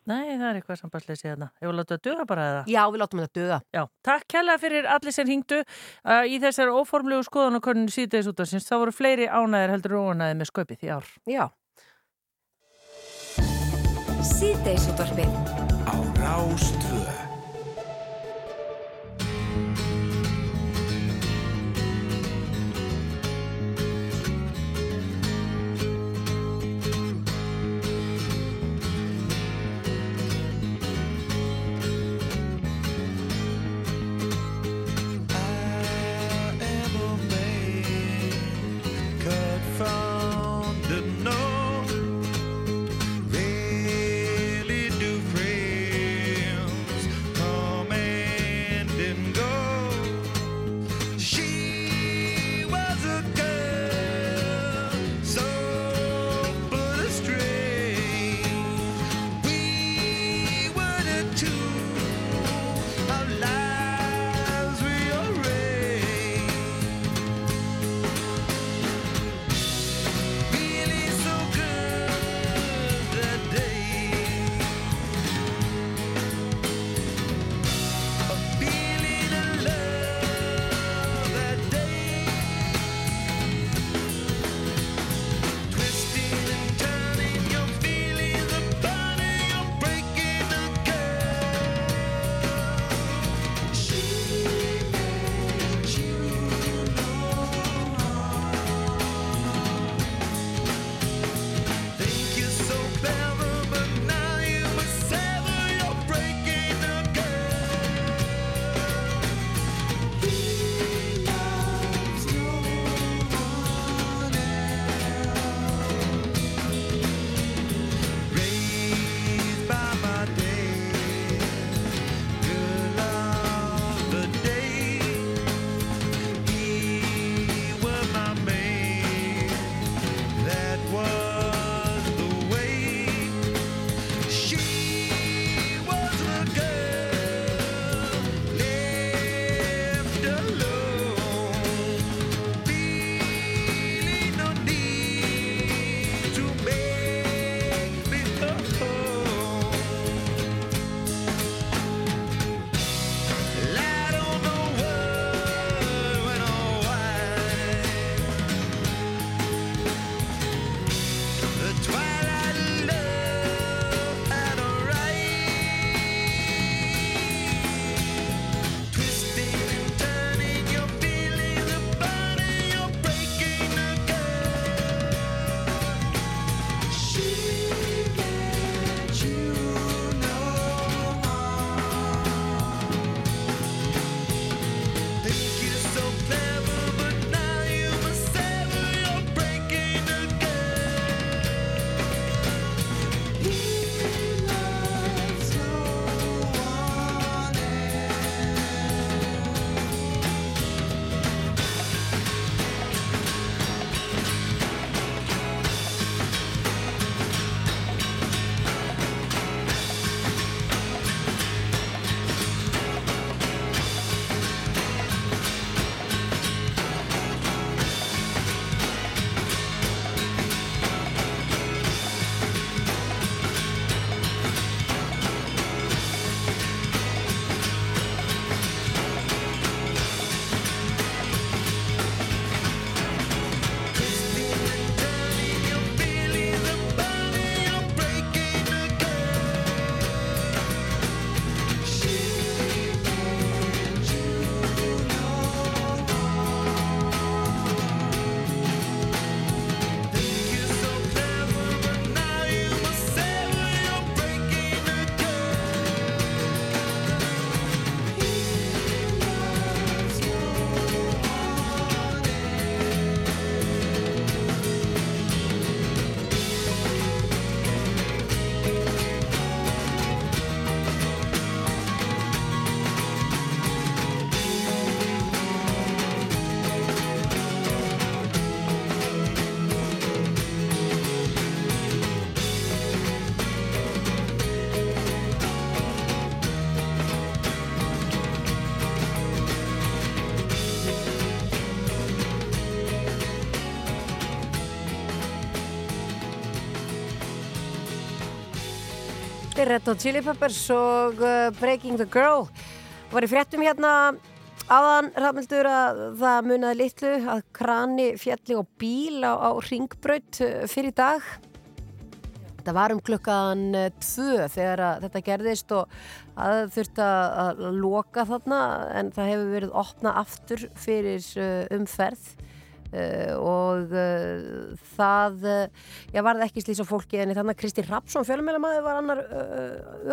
Nei, það er eitthvað sambandsleysi hérna Ég vil láta að duga bara eða? Já, við látum þetta duga. Já, takk kærlega fyrir allir sem hringdu uh, í þessar óformlegu skoðan og koninu síðdeis út af sinns. Það voru fleiri ánæðir heldur óanæðir með sköpið í ár. Já. Síðdeisútvarpið Á Rástvö Red Hot Chili Peppers og uh, Breaking the Girl. Var í fréttum hérna áðan rafmildur að það munaði litlu að krani fjalli og bíl á, á ringbraut uh, fyrir dag. Þetta var um klukkan uh, tvö þegar þetta gerðist og að þurfti að loka þarna en það hefur verið opna aftur fyrir uh, umferð uh, og uh, það uh, já, varð ekki slýs á fólki en þannig að Kristi Rapsson fjölmjölamæður var annar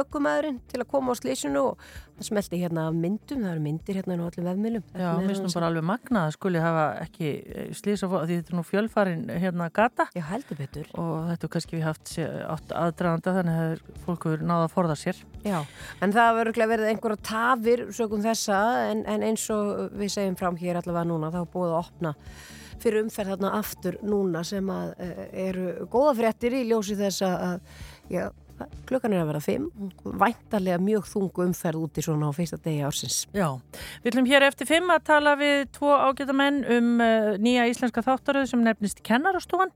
ökumæðurinn til að koma á slýsinu og það smelti hérna af myndum, það eru myndir hérna á öllum vefmjölum Já, mér finnst nú bara alveg magnað að skuli hafa ekki slýsa fólk, því þetta er nú fjölfarin hérna gata. Já, heldur betur. Og þetta er kannski við haft aðdraganda þannig að fólk hefur náða að forða sér. Já, en það verður verið einhverja tafir sögum þessa en, en fyrir umferð þarna aftur núna sem að uh, eru góða fréttir í ljósi þess að, já, klukkan er að vera fimm væntarlega mjög þungu umferð úti svona á fyrsta degi ársins. Já, við ætlum hér eftir fimm að tala við tvo ágæta menn um uh, nýja íslenska þáttaröð sem nefnist Kennarastofan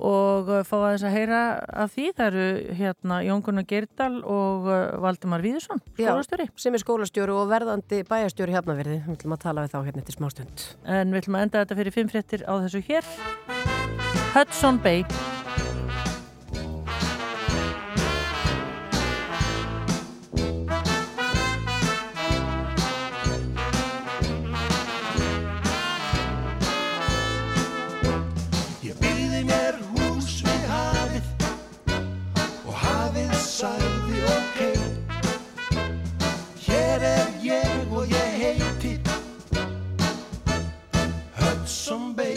og uh, fá aðeins að heyra af því. Það eru hérna Jón Gunnar Geirdal og uh, Valdimar Víðursson, skólastjóri. Já, sem er skólastjóri og verðandi bæjastjóri hafnaverði. Við ætlum að tala við þá hérna eftir smástund. En við ætlum að enda þetta fyrir fimm fréttir á þessu hér. Hudson Bay. Hudson Bay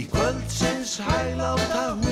Í kvöldsins hægláta húmi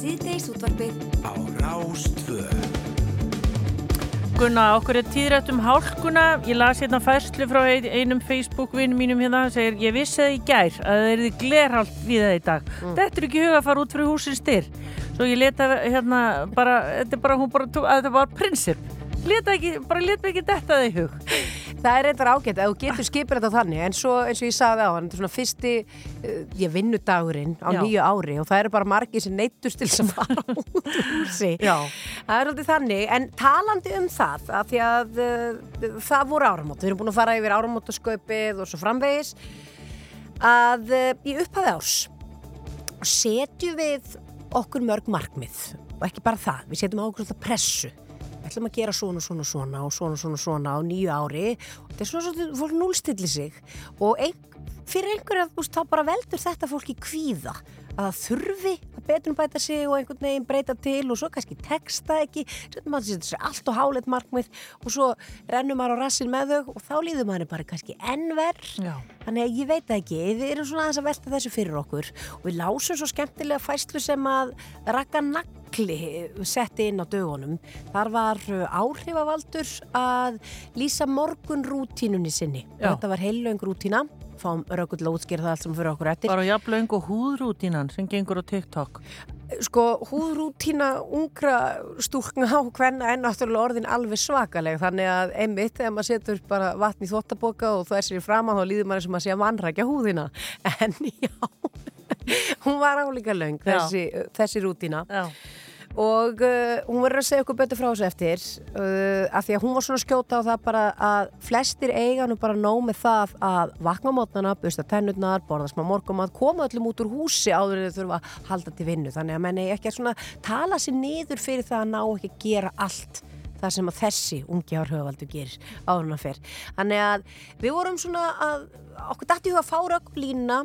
á síðdeis útvarpið Á Rástvö Gunna, okkur er tíðrætt um hálkuna. Ég las hérna færslu frá ein- einum Facebook-vinn mínum hérna. hann segir, ég vissi það í gær að það er því glerhald við það í dag. Þetta er ekki huga að fara út fyrir húsins styr. Svo ég leta hérna bara, þetta er bara, hún bara, tók- að þetta var prinsip. Leta ekki, bara leta ekki þetta það í hug. Það er reyndar ágætt að þú getur skipir þetta þannig en svo eins og ég sagði á hann, þetta er svona fyrsti uh, ég vinnudagurinn á Já. nýju ári og það eru bara margir sem neittust til að fara út úr húsi. Já. Það er alltaf þannig, en talandi um það að því að uh, það voru áramót, við erum búin að fara yfir áramótasköpið og svo framvegis að uh, í upphafi árs setjum við okkur mörg markmið og ekki bara það, við setjum á okkur alltaf pressu ætlum að gera svona, svona, svona og svona, svona, svona á nýju ári. Og þetta er svona svona fólk núlstilli sig. Og ein, fyrir einhverja, þú veist, þá bara veldur þetta fólki kvíða að það þurfi að betrumbæta sig og einhvern veginn breyta til og svo kannski texta ekki. Svo maður setur sér allt og háleitt markmið og svo rennur maður á rassin með þau og þá líður maður bara kannski ennver þannig að ég veit ekki. Við erum svona aðeins að velta þessu fyrir okkur og við lásum svo skemmtilega fæslu sem að Raka Nagli setti inn á dögunum. Þar var áhrifavaldur að lýsa morgunrútínunni sinni. Já. þetta var heillöng rútína fáum rökull að útskýra það allt sem fyrir okkur eftir Bara jafnlaung og húðrútínan sem gengur á TikTok. sko húðrútína ungra stúlkna á hvenna er náttúrulega orðin alveg svakaleg þannig að einmitt þegar maður setur bara vatn í þvottaboka og þú er sér í framan þá líður maður sem að sé að mannrækja húðina en já hún var álíka Já. þessi, þessi rútína Já. Og uh, hún verður að segja okkur betur frá þessu eftir uh, af því að hún var svona að skjóta á það bara að flestir eiga nú bara nóg með það að vakna mótnana, busta tennurnar, borða smá morgumat, koma öllum út úr húsi áður en þau þurfa að halda til vinnu þannig að menni ekki að svona tala sér niður fyrir það að ná ekki að gera allt það sem að þessi ungi árhauðvaldu gerir áður en að fer. Þannig að við vorum svona að okkur dætti huga að fára okkur línuna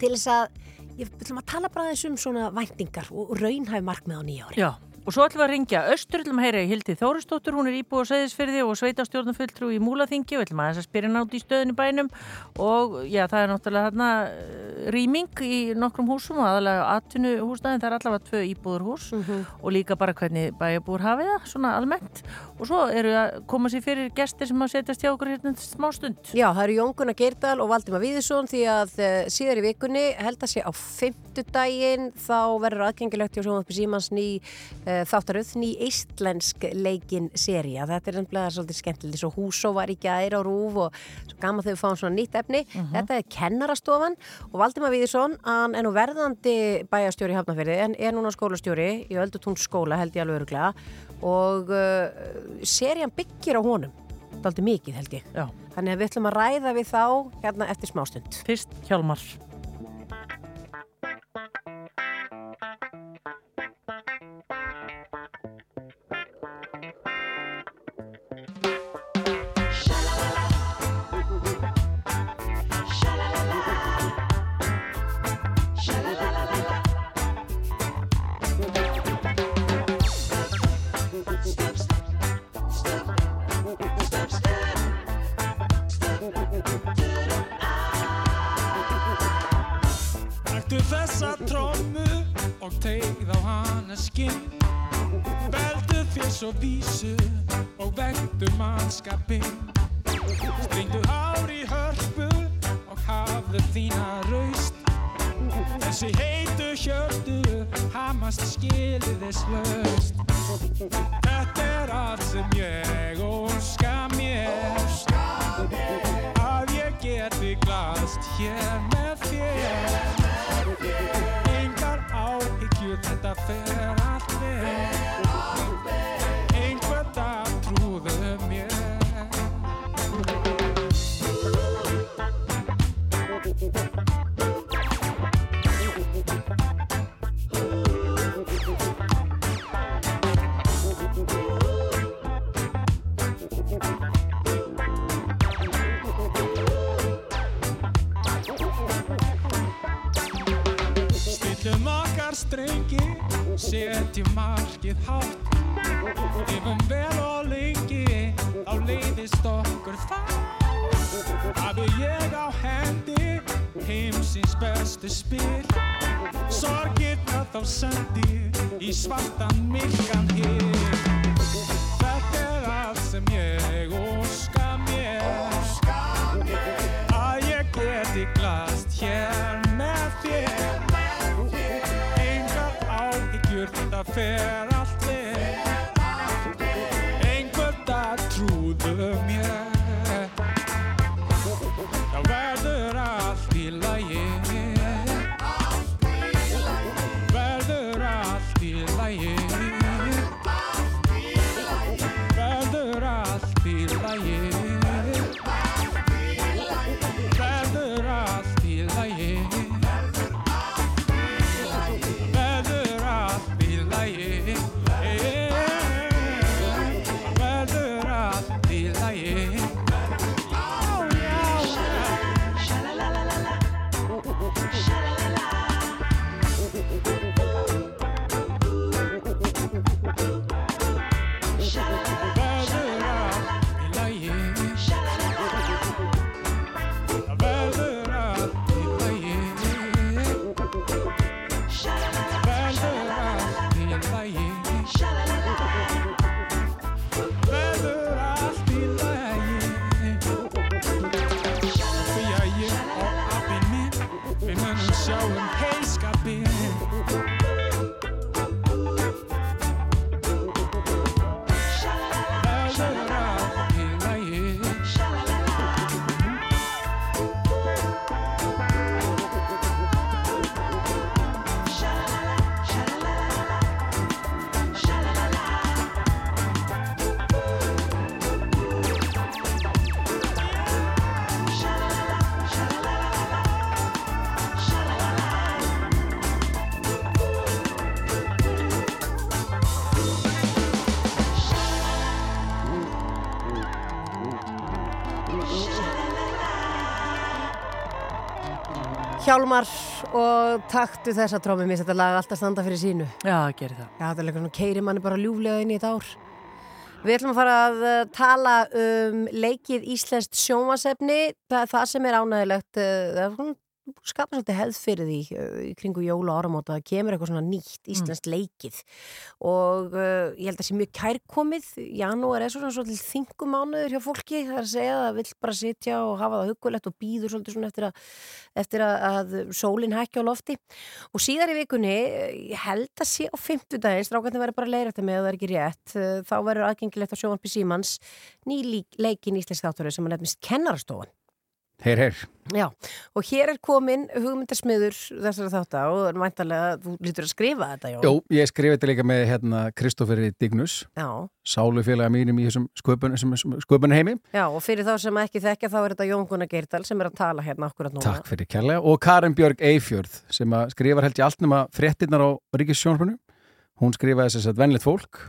til þess að ég vil að tala bara aðeins um svona væntingar og raunhæf markmið á nýja ári. Já, og svo ætlum við að ringja Östur, ætlum að heyra í Hildi Þóristóttur, hún er íbúið á Seyðisfyrði og sveitastjórnarfulltrú í Múlaþingi og ætlum að þess að spyrja nátt í stöðinu bænum. Og já, það er náttúrulega þarna eh, rýming í nokkrum húsum og aðalega atvinnu húsnæðin, það er allavega tvö íbúður hús og líka bara hvernig bæjabúr hafið það, svona almennt. Og svo eru að koma sér fyrir gestir sem að setjast hjá okkur hérna smá stund. Já, það eru Jón Gunnar Geirdal og Valdimar Víðisson því að uh, síðar í vikunni held að sé á fimmtudaginn þá verður aðgengilegt hjá Sjónvarpi Símans ný uh, þáttaröð, ný eistlensk leikin seria. Þetta er ennblega svolítið skemmtilegt svo húsó var í gæri á rúf og svo gaman þegar við fáum svona nýtt efni. Þetta er kennarastofan og Valdimar Víðisson, hann er nú verðandi bæjastjóri í Hafnafyrði en er núna skólastjóri í Öldutún skóla held ég alveg öruglega og uh, serían byggir á honum daldi mikið held ég Já. þannig að við ætlum að ræða við þá hérna eftir smástund Fyrst Hjálmar Taktu þessa trommu og tegð á hana skinn. Veldu þér svo vísu og vektu mannskapinn. Stringdu hár í hörpu og hafðu þína raust. Þessi heitu hjörtu hamast skiliðis löst Þetta er allt sem ég óska mér. Að ég geti glaðst hér með þér áhyggjur, þetta fer allt vel strengi, setjum markið hátt. Lifum vel og lengi, þá leiðist okkur það. Hafi ég á hendi, heimsins bestu spil. Sorgirna þá sendi í svartan myrkan hér Þetta er allt sem ég óska mér. Að ég geti glast hér með þér áhyggjur, þetta Hjálmar og taktu þessa trómi mér þetta lag alltaf standa fyrir sínu. Já, gerir það. Já, þetta er eitthvað svona keiri manni bara ljúflega inn í þetta ár. Við ætlum að fara að uh, tala um leikið Íslenskt sjónvasefni það það sem er ánægilegt uh, það er svona skapa svolítið hefð fyrir því uh, í kringu jól og áramóta það kemur eitthvað svona nýtt íslenskt leikið. Og uh, ég held að það sé mjög kærkomið. Janúar er svona svolítið þingum mánuður hjá fólki. Það er að segja að það vill bara sitja og hafa það hugulegt og býður svolítið svona eftir að, eftir að, að sólinn hækja á lofti. Og síðar í vikunni eh, ég held að sé á fimmtudaginn strákarnir verður bara leirætti með að það er ekki rétt eh, þá verður aðgengilegt á sjónvarpi Símans ný Heyr, heyr. Já, og hér er komin hugmyndarsmiður þessara þátta og væntalega þú lítur að skrifa þetta, Jón. Jó, ég skrifi þetta líka með hérna Kristóferi Dignus, Já. sálufélaga mínum í þessum sköpun, heimi. Já, og fyrir þá sem ekki þekkja þá er þetta Jón Gunnar Geirdal sem er að tala hérna akkurat núna. Takk fyrir kærlega. Og Karin Björg Eifjörð sem að skrifar held ég allt nema fréttinnar á Ríkissjónspunni. Hún skrifaði þess að venlið fólk,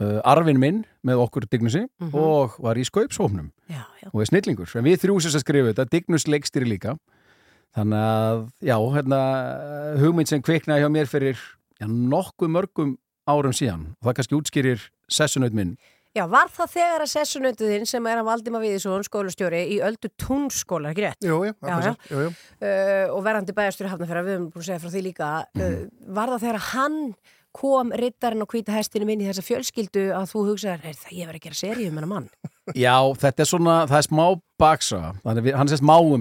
uh, arfin minn með okkur Dignusi Mhm. og var í skaupshófnum og er snillingur. En við þrjú sem að skrifa þetta, Dignus leikstýri líka. Þannig að, já, hérna, hugmynd sem kviknaði hjá mér fyrir já, nokkuð mörgum árum síðan. Og það kannski útskýrir sessunaut minn. Já, var það þegar að sessunautuðinn sem er að Valdima Viðisson, skólastjóri í Öldu Túnskóla, ekki rétt? Jú, jú, já, já. já. jú, jú. Uh, og verandi bæjarstjóri hafnafæra, við höfum búin að segja frá því líka uh, var það þegar hann kom rittarinn og hvíta hestinu inn í þessa fjölskyldu að þú hugsaðir, er það ég verið að gera seríu með mann? Já, þetta er svona, það er smá baksa, þannig að hann sést máu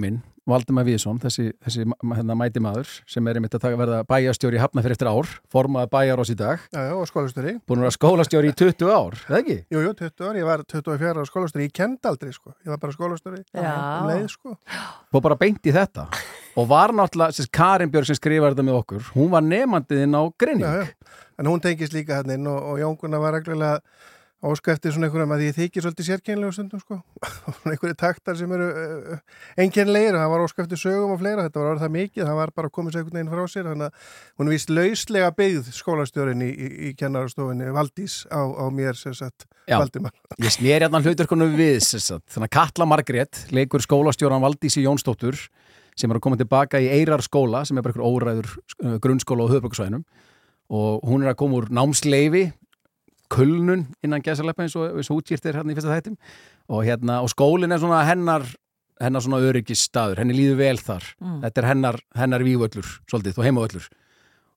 minn Valdimar Víðsson, þessi, þessi hérna, mæti maður sem er einmitt að taka, verða bæjarstjóri í Hafnafyrir eftir ár, formaði bæjar í dag Já, já, og skólastjóri. búin að vera skólastjóri í 20 ár, eða ekki? Jú, jú, 20 ár, ég var 24 ára skólastjóri, ég kend aldrei, sko. Ég var bara skólastjóri um leið, sko. og bara beint í þetta og var náttúrulega, sérst, Karin Björg sem skrifar þetta með okkur, hún var nefnandiðinn á Grinning Já, já. En hún tengist líka hann inn og, og Jónguna var reglulega ósku eftir svona einhverjum að ég þykir svolítið sérkennlega stundum, sko. Svona einhverju taktar sem eru uh, einkennlegir og hann var ósku eftir sögum og fleira, þetta var orðið það mikið, hann var bara að koma sér einhvern veginn frá sér, þannig að hún víst lauslega byggð skólastjórin í, í, í kennarastofinni Valdís á, á mér, sem sagt, Já, Valdimar. ég sneri hérna hluturkonum við sérst, þannig að Katla Margrét leikur skólastjóran Valdísi Jónsdóttur sem er að koma tilbaka í Eirar skóla sem er bara einhver óræður uh, grunnskóla á höfbruksvæðinum og hún er að koma úr námsleifi kulnun innan gæsaleppa eins og, eins og útgýrt er hérna í fyrsta þættim og, hérna, og skólinn er svona hennar hennar svona öryggisstaður, henni líður vel þar. Mm. þetta er hennar, hennar vívöllur svolítið, og heimavöllur.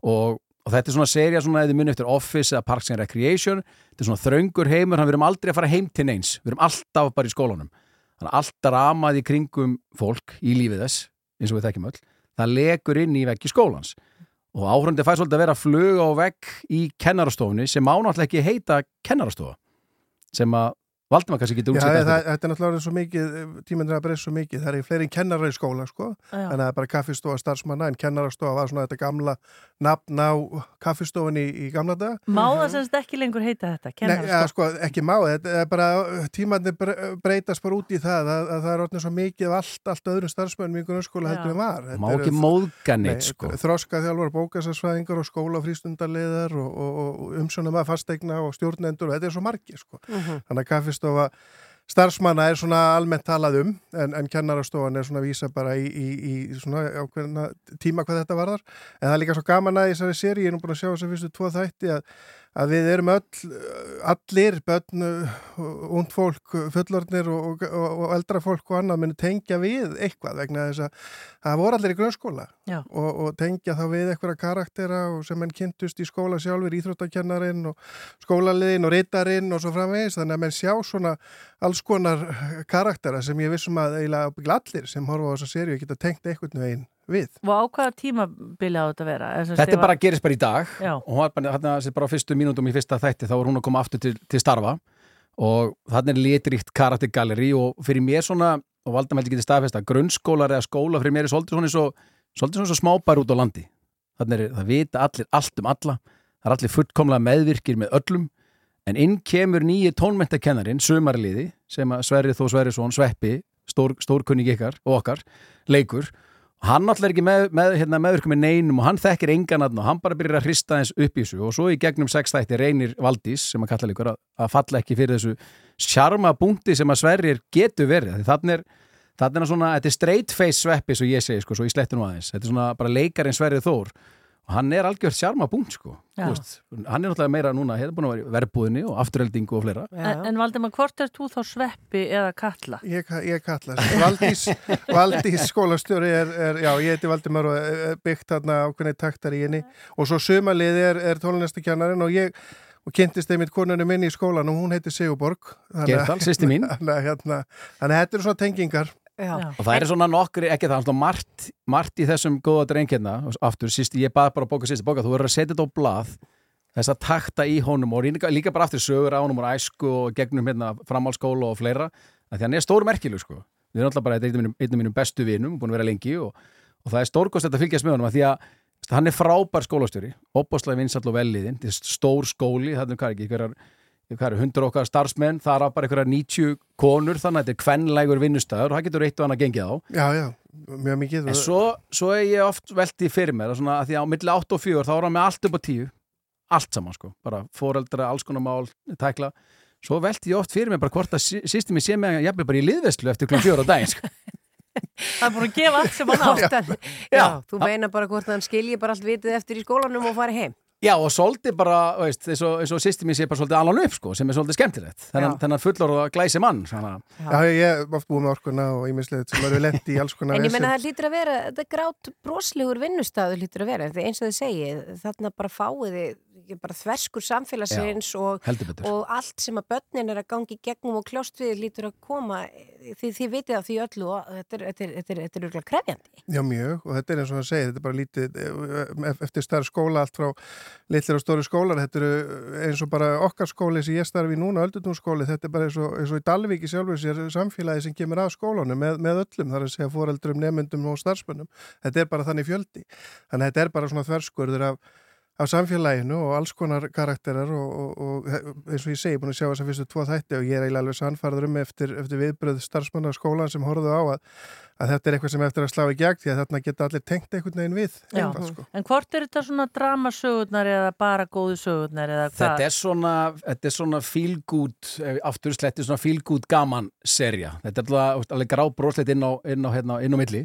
Og, og þetta er svona serja svona eða muni eftir Office eða Parks and Recreation. Þetta er svona þröngur heimur, hann við erum aldrei að fara heim til neins, við erum alltaf bara í skólanum. Þannig að alltaf ramað í kringum fólk í lífið þess, eins og við þekkjum öll. Það legur inn í veggi skólans og áhrundið fær svolítið að vera að fluga á vegg í kennarastofunni sem ánáttúrulega ekki heita kennarastofa sem að Valdimar kannski getur Já, útsett það, þetta er náttúrulega svo mikið, tíminn er að breysa svo mikið, það er fleiri kennarar í skóla, sko, Já. en það er bara kaffistofa starfsmanna, en kennarastofa var svona þetta gamla nafn á kaffistofan í, í gamla dag. Má það semst ekki lengur heita þetta? Nei, kennarastofa? ja, sko, ekki má, þetta er bara, tímannir breytast bara út í það, að, að það er orðið svo mikið af allt, allt öðrum starfsmönnum í grunnskóla heldur en var. Þetta Má ekki þ- móðga neitt, Nei, sko. Þroska þjálfur, kaffistofa starfsmanna er svona almennt talað um en, en kennarastofan er svona að vísa bara í, í, í svona ákveðna tíma hvað þetta varðar. En það er líka svo gaman að í þessari séri, ég er nú búin að sjá þess að fyrstu tvo þætti að, að við erum öll, allir börn, und fólk, fullornir og, og, og eldra fólk og annað muni tengja við eitthvað vegna þess að það voru allir í grunnskóla og, og tengja þá við eitthvað karaktera sem enn kynntust í skóla sjálfur, íþróttakennarinn og skólaliðin og ritarinn og svo framvegis. Þannig að menn sjá svona alls konar karaktera sem ég vissum að eiginlega allir sem horfa á þessa seríu geta tengt einhvern veginn við. Og á hvaða tímabili á þetta að vera? Er Þetta er skrifa- bara að gerist bara í dag Já. og hún var bara, hérna, þessi bara á fyrstu mínútum í fyrsta þætti þá var hún að koma aftur til, til starfa og þannig er litrikt karaktergalleri og fyrir mér svona, og Valdamældi getur staðfest að grunnskólar eða skóla fyrir mér er svolítið svona, eins og, svolítið svona svo smábær út á landi þannig er það vita allir allt um alla það er allir fullkomlega meðvirkir með öllum en inn kemur nýji tónmentakennarin sömarliði sem að Sverri Þó Sverrisson Sveppi, stór, stórkunning ykkar og okkar, leikur hann náttúrulega er ekki með, með, hérna, meðvirkum með neinum og hann þekkir engan aðna og hann bara byrjar að hrista eins upp í þessu. Og svo í gegnum sex þætti reynir Valdís sem að kalla líkur að, að falla ekki fyrir þessu sjarma búndi sem að Sverrir getur verið. Þannig er, þannig er svona, þetta er straight face sveppi svo ég segi sko, svo ég sletti nú aðeins. Þetta er svona bara leikarinn Sverrir Þór hann er algjört sjarma búnd sko veist, hann er náttúrulega meira núna hefur búin að vera í verbúðinni og afturheldingu og fleira En, en Valdimar, hvort er þú þá sveppi eða kalla? Ég, ég kalla. Valdís, Valdís skólastjóri er, er, já, ég heiti Valdimar og er byggt þarna ákveðni taktar í henni og svo sumalið er, er tónlistakennarinn og ég og kynntist einmitt konunni minni í skólan og hún heiti Sigurborg. Geirdal, systir mín. Hérna, þannig að þetta eru svona tengingar. Já. og það er svona nokkri, ekki það, svona margt, margt í þessum góða drengirna aftur, síst, ég bað bara að bóka síst bóka, þú verður að setja þetta á blað þess að takta í honum og líka, líka bara aftur sögur á honum og æsku og gegnum hérna framhalskóla og fleira af því að hann er stór merkileg sko við erum alltaf bara einn af mínum, einn af mínum bestu vinum búin að vera lengi og, og það er stórkost að fylgjast með honum af því að hann er frábær skólastjóri opbáslega vinsall og velliðin þetta er stór skóli, það er hvað ekki hverjar hundur okkar starfsmenn, það er bara einhverjar 90 konur, þannig að þetta er kvenlægur vinnustæður og það getur eitt og annað gengið á Já, já, mjög mikið. En svo, svo er ég oft veltið fyrir mér að, svona, að því að á milli 8 og 4 þá er hann með allt upp á 10 allt saman sko, bara foreldra, alls konar mál tækla, svo velti ég oft fyrir mér bara hvort að sýstum ég sé mig jafnvel bara í liðveslu eftir klun 4 á daginn sko. Það er búin að gefa allt sem hann á. Já, já, þú meina bara hvort hann skilji bara allt vitið eftir í skólanum og fari heim. Já og svolítið bara, veist, eins og, eins og sýstum ég sé bara svolítið allan upp sko, sem er svolítið skemmtilegt. Þennan, þennan fullor og glæsi mann svona. Já, ég hef oft búið með orkuna og ímislegt sem eru lendi í alls konar En ég menna það hlýtur að vera, þetta er grát broslegur vinnustæður hlýtur að vera, en eins og þið segið, þarna bara fáið þið bara þverskur samfélagsins og, heldur betur. og allt sem að börnin er að gangi gegnum og kljóst við hlýtur að koma, því þið vitið af því öllu og þetta er, þetta er, þetta er, þetta er örgulega krefjandi. Já, mjög, og þetta er eins og hann segir, þetta er bara lítið eh, eftir starf skóla, allt frá litlir og stóri skólar, þetta eru eins og bara okkar skóli sem ég starfi í núna, öldutúnskóli, þetta er bara eins og, eins og í Dalvíki sjálfur sér samfélagi sem kemur af skólanum með, með öllum, þar að segja foreldrum, nemyndum og starfsmönnum, þetta er bara þannig fjöldi, þannig að þetta er bara svona þverskurður af, af samfélaginu og alls konar karakterar og, og, og eins og ég segi, búin að sjá þess að fyrstu tvo þætti og ég er eiginlega alveg sannfærður um eftir, eftir viðbröð starfsmanna skólan sem horfðu á að, að þetta er eitthvað sem eftir að slá í gegn því að þarna geta allir tengt einhvern veginn við Já. eitthvað, sko. En hvort er þetta svona dramasögurnar eða bara góðu sögurnar eða hvað? Þetta er svona, þetta er svona feel good, eh, aftur sletti svona feel good gaman serja. Þetta er alveg, alveg grá brosleit inn á, inn á, hérna, inn á milli.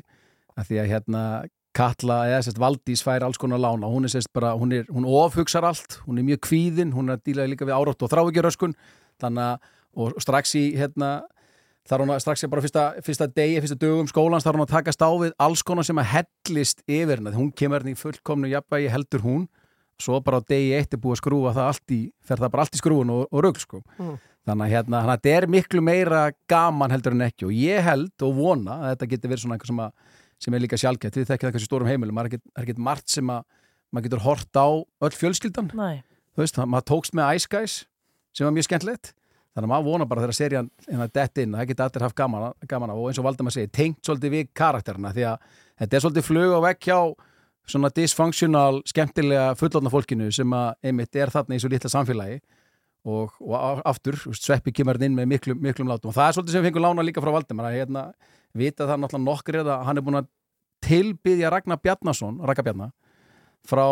Af því að hérna Katla, eða sérst Valdís fær alls konar lána. Hún er sérst bara, hún er, hún ofhugsar allt, hún er mjög kvíðin, hún er að díla líka við árátt og þrávíkjuröskun. Þannig að, og strax í, hérna, þar hún að strax í bara fyrsta, fyrsta degi, fyrsta dögum skólans, þar hún að takast á við alls konar sem að hellist yfir hennar. Hún kemur hérna í fullkomnu jafnvægi, heldur hún svo bara á degi eitt er búið að skrúa það allt í, fer það bara allt í skrúun og, og rugl sko. Mm. þannig að hérna, þannig að þetta er miklu meira gaman heldur en ekki og ég held og vona að þetta geti verið svona eitthvað sem, að, sem er líka sjálfgætt, við þekkjum það kannski stórum heimilum. Maður er ekkert- er margt sem að maður getur hort á öll fjölskyldan. Veist, maður tókst með Ice Guys sem var mjög skemmtilegt. Þannig að maður vona bara þegar serían hérna dett inn það geti allir haft gaman, gaman og eins og Valdemar segir, tengt svolítið við karakterina því að þetta er svolítið flug á vekk hjá svona dysfunctional, skemmtilega fullotna fólkinu sem að einmitt er þarna í svo litla samfélagi. Og, og aftur, sveppi kemur þarna inn með miklum, miklum látum. Og það er svolítið sem við fengum lána líka frá Valdemar að hérna, vita það náttúrulega nokkur er að hann er búin að tilbyðja Ragnar Bjarnason, Ragnar Bjarnar frá,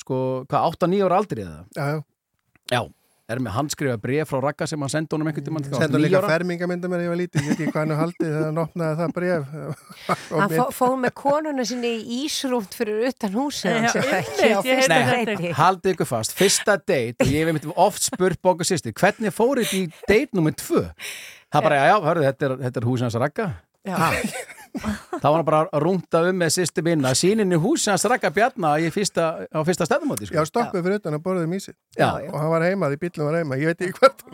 sko, hvað, 8-9 ára aldrei eða? Já, já. Já, er með handskrifa bref frá Ragga sem hann sendi honum einhvern tímann þegar hann líka fermingamynda mér ég var lítið, ég veit ekki hvað hann haldið þegar hann opnaði það bref Hann fó- fór með konuna sinni í ísrúmt fyrir utan húsið deiti. Haldið ykkur fast, fyrsta date og ég hef einmitt oft spurt bóka sýsti hvernig fór þetta í date nummer tvö það bara, já, já, hörðu, þetta er, þetta er húsið hans Ragga Já. Þá var bara að rúnta um með sýsti minna síninni húsið hans Ragga Bjarna í fyrsta, á fyrsta stefnumóti sko. Já, stoppuð fyrir utan að borðið mísi Já. og hann var heima, því bílum var heima, ég veit ekki hvert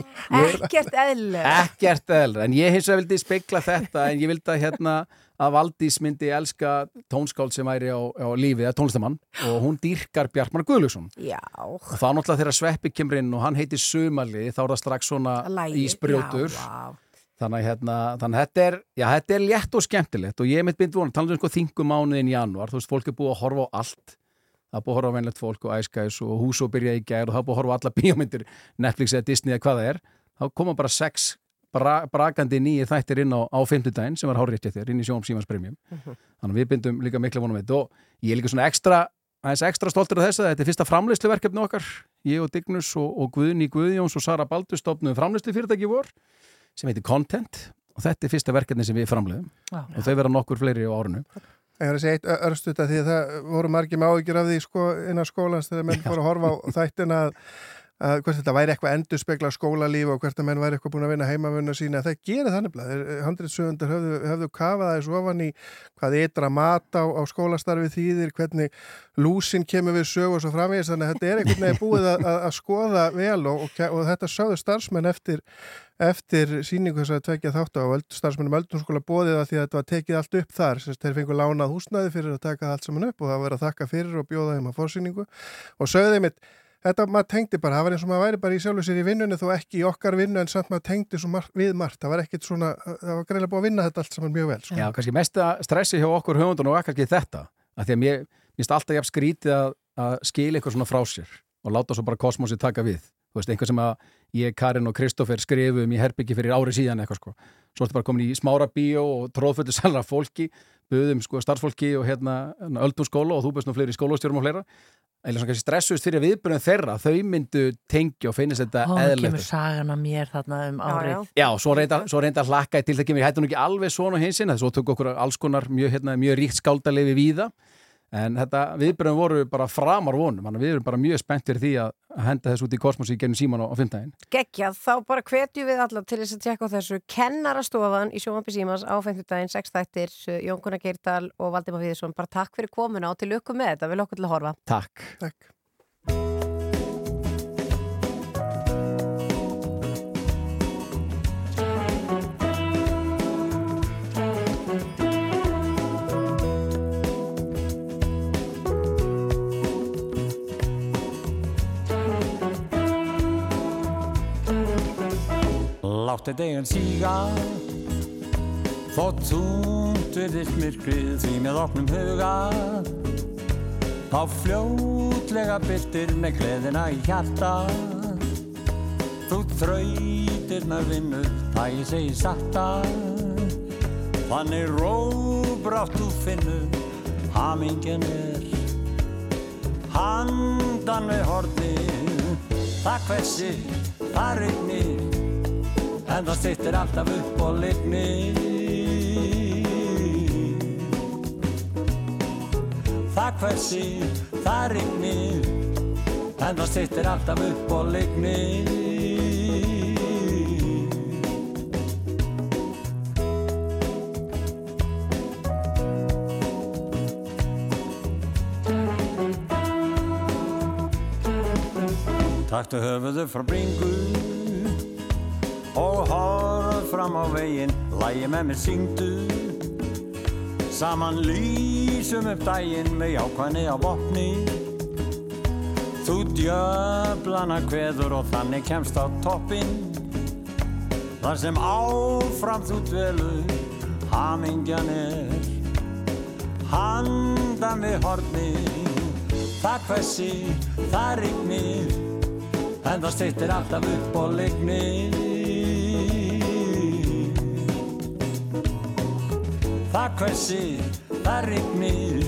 Ekkert eðlilega. ekkert eðl en ég hins vegar vildi spekla þetta en ég vildi að hérna að Valdís myndi elska tónskáld sem væri á, á lífið, eða tónlistamann og hún dýrkar Bjartmar Guðlusson Já. og þá náttúrulega þegar Sveppi kemur inn og hann heitir Sumali þá er það strax svona Lagið, ísbrjótur já, vá. Þannig hérna, þannig að þetta er já, þetta er létt og skemmtilegt og ég er mitt bynd vona, tala um sko þingum mánuðin í janúar þú veist, fólk er búið að horfa á allt. Það er búið að horfa á venlegt fólk og æskæs og hús og byrja í gær og það er búið að horfa á alla bíómyndir Netflix eða Disney eða hvað það er. Þá koma bara sex bra, brakandi nýjir þættir inn á, á fimmtudaginn sem var háréttið þér inn í sjóum símans premium. Þannig að við bindum líka mikla vonum við þetta og ég er líka svona ekstra aðeins ekstra stoltur af þess að þetta er fyrsta framleysluverkefni okkar ég og Dignus og, og Guðni Guðjóns og Sara Baldur stofnum framleyslu fyrirtæki vor sem heitir Content og þetta er fyrsta verkefni sem við framleiðum. Já. og þau vera nokkur fleiri á árinu. Ég var að segja eitt örstuta því að það voru margir með áhyggjur af því sko innan skólans þegar menn fóru að horfa á þættina að, að hvort þetta væri eitthvað endur spekla skólalíf og hvert að menn væri eitthvað búin að vinna heimavunna sína. Það gerir þannig að handritsöfundar höfðu, höfðu kafað aðeins ofan í hvað ytra mat á, á skólastarfi þýðir, hvernig lúsin kemur við sög og svo framvegis. Þannig að þetta er einhvern veginn búið að, að, að skoða vel og, og, og þetta sögðu starfsmenn eftir eftir síningu þess að tvekja þátt á starfsmennum Öldunskóla bóðið að því að þetta var tekið allt upp þar, sem sagt, þeir fengur lánað húsnæði fyrir að taka allt saman upp og það var að þakka fyrir og bjóða þeim að fórsýningu og sögðu þeim þetta maður tengdi bara, það var eins og maður væri bara í sjálfu sér í vinnunni þó ekki í okkar vinnu en samt maður tengdi margt, við margt, það var ekkit svona það var greinlega búið að vinna þetta allt saman mjög vel sko. Já, kannski mesta stressi hjá okkur höfundun og kannski þetta, að því að mér finnst alltaf jafn skrítið að, að skila eitthvað svona frá sér og láta svo bara kosmosi taka við. Þú veist, einhver sem að ég, Karin og Kristoffer skrifum í herbyggi fyrir ári síðan eitthvað sko. Svo ertu bara komin í smára bíó og tróðföldu selra fólki, buðum sko starfsfólki og hérna öldum skóla og þú búist nú fleiri skólastjórum og fleira. Eða svona kannski stressuðist fyrir viðbröðum þeirra þau myndu tengja og finnast þetta Ó, það kemur sagan að mér þarna um árið. Já, svo reynda, svo reynda að hlakka til það kemur, ég hætti nú ekki alveg svona hinsinn, þess að tók okkur alls konar mjög, hérna, mjög ríkt skáldalefi víða, en þetta viðbröðum voru bara framar vonum, við erum bara mjög spennt fyrir því að henda þessu út í kosmosi í gennum síman á, á fimmtægin. Geggjað, þá bara hvetjum við alla til þess að tjekka á þessu kennarastofan í sjónvampi símas á 50 daginn, 6 þættir, Jón Gunnar Geirdal og Valdimar Viðarsson. Bara takk fyrir komuna og til lukku með þetta, við okkur til að horfa. Takk. Takk. Láttu deginn síga. Þótt þúnt virðist myrkrið því með opnum huga. Þá fljótlega byrtir með gleðina í hjarta. Þú þrautirnar vinnur, það ég segi sakta Þannig róbrátt þú finnur, hamingin er Handan við hornið, það hversir, það rignir En það sittir alltaf upp og lignir Það hversir, það rignir En það sittir alltaf upp og lignir Taktu höfuðu frá bringu og horf fram á veginn, lægi með mér syngdu. Saman lýsum upp daginn með jákvæðni á vopni. Þú djöflana kveður og þannig kemst á toppinn. Þar sem áfram þú dvelur, hamingjan er. Handan við hornið, það hversi, það rignir. En það stýttir alltaf upp og lignir Það hversir, það rignir.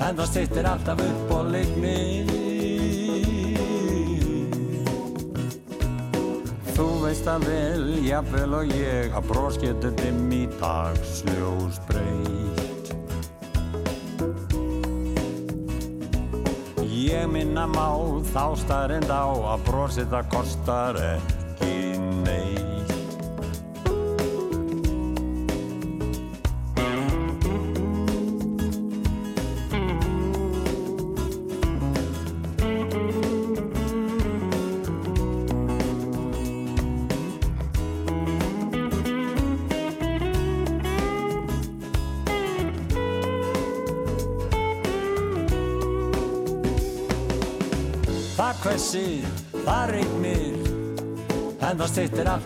En það stýttir alltaf upp og lignir. Þú veist að vel, jafnvel og ég að bros getur dimm í dagsljós breytt Ég minna má þá starrend á að brosið það kostar ekki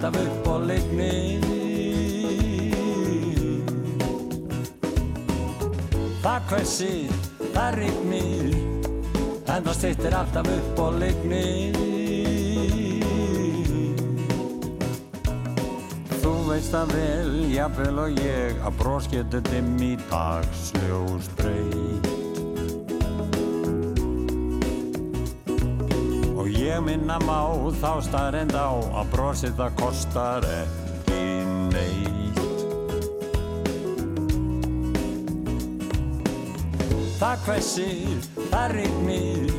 alltaf upp og lignir Það hvessir, það rignir En það stýttir alltaf upp og lignir Þú veist að vel, jafnvel og ég Að getur dimm í dagsljós breytt ég minna má þá starrend á að brosið það kostar ekki neitt. Það hvessir, það rignir,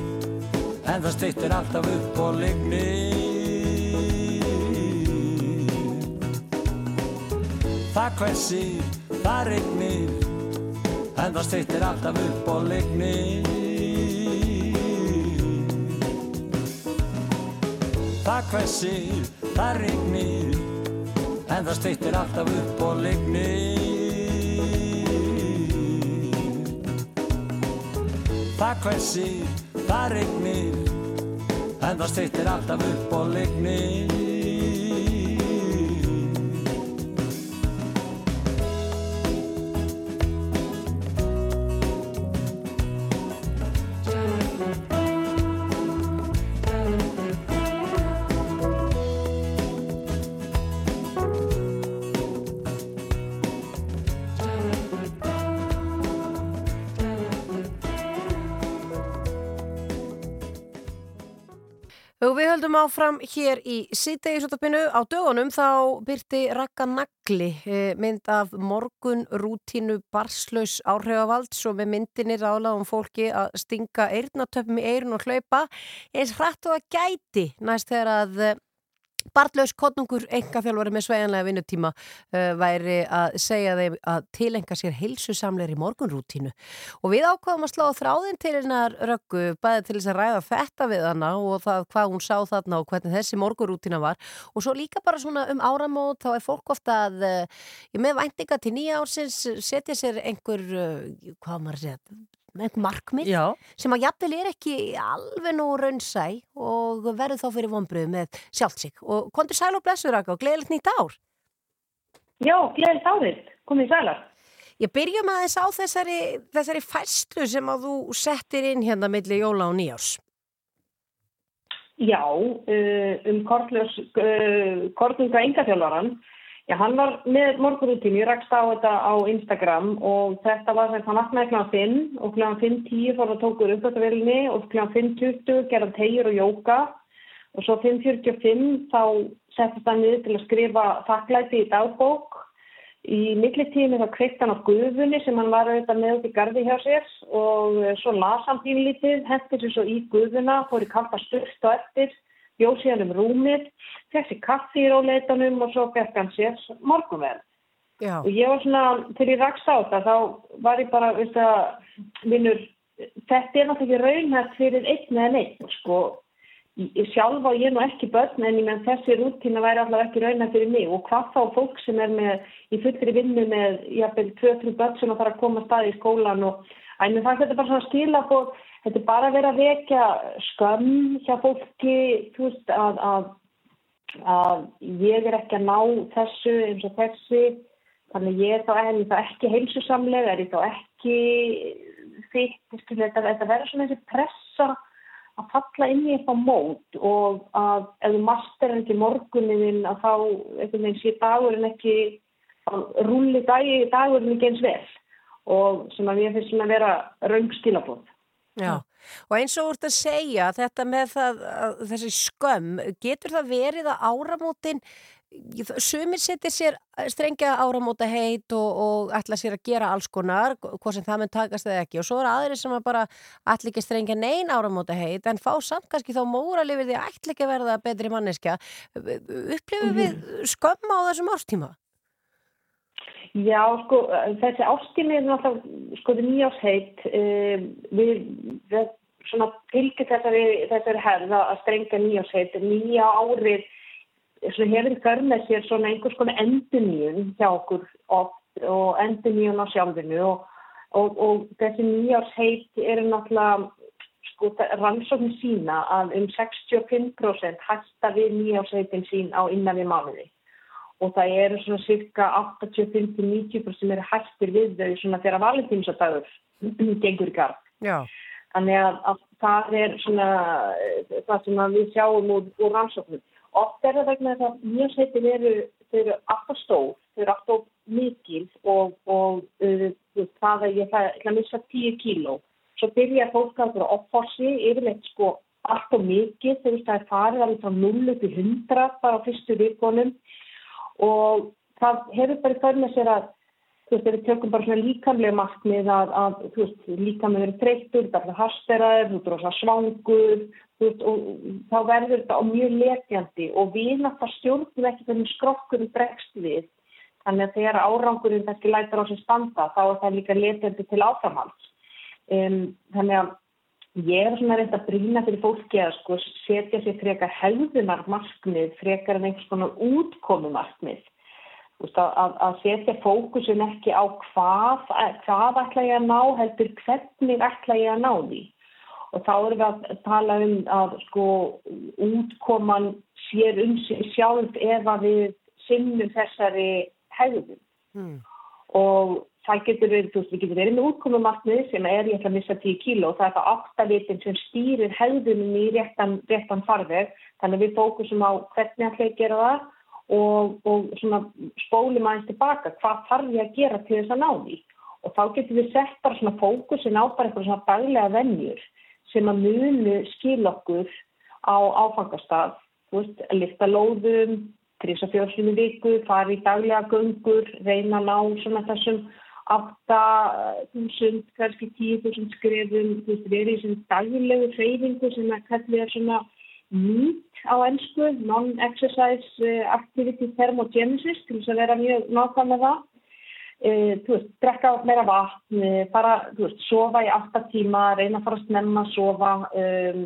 en það stýttir alltaf upp og lignir. Það hvessir, það rignir, en það stýttir alltaf upp og lignir. Það hvessir, það rignir En það stýttir alltaf upp og lignir Það hvessir, það rignir En það stýttir alltaf upp og lignir áfram hér í síðdegisúttarpinu á dögunum þá byrti Raka Nagli eh, mynd af morgun rútínu barslaus áhrifavalds og með myndinni ráðlaðum fólki að stinga eirnatöpum í eirun og hlaupa eins hratt og að gæti næst þegar að eh, Bartlaus Kotnungur, engaþjálfari með sveianlega vinnutíma uh, væri að segja þeim að tilenga sér heilsusamleiri morgunrútínu. Og við ákvaðum að slá þráðin til hennar röggu bæði til þess að ræða þetta við hana og það hvað hún sá þarna og hvernig þessi morgunrútína var. Og svo líka bara svona um áramót þá er fólk ofta að uh, með væntinga til nýja ársins setja sér einhver, uh, hvað maður segja einhver markmið Já. sem að jafnvel er ekki alveg nú raunsæ og verður þá fyrir vonbröðu með sjálft sig. Og kontur sæl og blessur Raka og gleðilegt nýtt ár. Já, gleðilegt árið, komið í sælar Ég byrjum aðeins á þessari, þessari fæslu sem að þú settir inn hérna milli jóla og nýjárs Já, uh, um uh, Kortlunga engaþjálfaran Já, hann var með morgunrútínu, ég rakst á þetta á Instagram og þetta var þess að hann vaknaði kl. 5 og kl. 5.10 fór að tókur uppgötavelinni og kl. 5.20 gerði tegjur og jóka og svo 5.45 þá settist hann niður til að skrifa þakklæti í dagbók. Í millitími þá kveikt hann á gufunni sem hann var auðvitað með út í gardi hjá sér og svo las hann pínlítið, hendur sér svo í gufuna, fór í kalta styrst og eftir, bjóð síðan um rúmið, sér kaffi í róleitunum og svo fekk hann sér morgunverð. Já. Og ég var svona, þegar ég rakst á þetta, þá var ég bara, veist að, vinnur, þetta er náttúrulega ekki raunhægt fyrir einn eða neitt, sko. Ég, ég sjálf á ég nú ekki börn, en ég menn þessi rútína væri alltaf ekki raunhægt fyrir mig. Og hvað þá fólk sem er með, í fullri vinnu með, jafnvel, tvö-trú börn sem að fara að koma að staði í skólan og, æmið það þetta bara svona skilabóð, þetta er bara vera að vekja skömm hjá fólki, veist, að, að, að ég er ekki að ná þessu eins og þessi, þannig ég er þá er þá ekki heilsusamlega, er ég þá ekki þitt, þetta, verður svona þessi pressa að falla inn í eitthvað mót og að ef þú master ekki morgunin að þá einhvern veginn sé dagurinn ekki rúli dag, dagurinn ekki eins vel og sem að ég finnst svona að vera raung skilabóð. Já, og eins og þú ert að segja þetta með það, að, þessi skömm, getur það verið að áramótin, sumir setir sér strengja áramóta heit og, og ætla sér að gera alls konar, hvað sem það mun takast eða ekki og svo er aðri sem að bara ætla ekki strengja nein áramóta heit en fá samt kannski þá móral yfir því að ætla ekki að verða betri manneskja. Upplifum við skömm á þessum árstíma? Já, sko, þessi ástími er náttúrulega, sko, þetta er nýjásheit, uh, við, við svona fylgir þessari, þessari herð að strengja nýjásheit, nýja árið, svona hefur þörf með sér svona einhvers konar enduníun hjá okkur oft og enduníun á sjálfinu og, og, og þessi nýjásheit eru náttúrulega, sko, rannsóknir sína að um 65% hætta við nýjáseitin sín á innan við mánuði og það eru svona cirka 85-90% sem eru hættir við þau svona þegar valentínsadagur gengur í garð. Já. Þannig að, að það er svona eh, það sem við sjáum úr, úr rannsóknum. Oft er það vegna þess að mjög sveitin eru, þau eru alltaf stór, þau eru alltaf mikil og, og uh, það að ég ætla að missa 10 kíló. Svo byrja fólk að vera opforsi, yfirleitt sko alltaf mikið, þegar það er farið alveg frá 0 til 100 bara á fyrstu vikonum og það hefur bara fyrir með sér að þú veist, við tökum bara svona líkamlega markmið að, að þú veist, líkamlega verið þreyttur, það er harsteraður, þú veist, rosa svangur, þú veist, og þá verður þetta mjög letjandi og við náttúrulega stjórnum ekki hvernig skrokkurinn bregst við, þannig að þegar árangurinn þessi lætar á sig standa, þá er það líka letjandi til áframhalds. Um, þannig að ég er svona reynd að brína fyrir fólki að sko setja sér frekar helðunar markmið, frekar en einhvers konar útkomu markmið. Að, að setja fókusin ekki á hvað, hvað ætla ég að ná, heldur hvernig ætla ég að ná því. Og þá erum við að tala um að sko útkoman sér um sjálf ef að við sinnum þessari hegðun. Hmm. Og það getur verið, þú veist, við getur verið með útkomumarkmið sem er ég ætla að missa 10 kíló og það er það áttavitin sem stýrir hegðunum í réttan, réttan farveg. Þannig að við fókusum á hvernig ætla ég að gera það og, og svona spólum aðeins tilbaka hvað þarf ég að gera til þess að ná því? Og þá getur við sett bara svona fókusin á bara eitthvað svona daglega vennjur sem að munu skil okkur á áfangastað, þú veist, að lifta lóðum, trýsa fjórslunum viku, fara í daglega göngur, reyna ná svona þessum 8.000, kannski 10.000 skrefum, þú veist, verið í svona daglegu hreyfingu sem að kallið er svona NEAT á ennsku, Non-Exercise Activity Thermogenesis, til þess að vera mjög nákvæm með það. E, þú veist, drekka meira vatn, fara, þú veist, sofa í 8 tíma, reyna að fara að snemma sofa, um,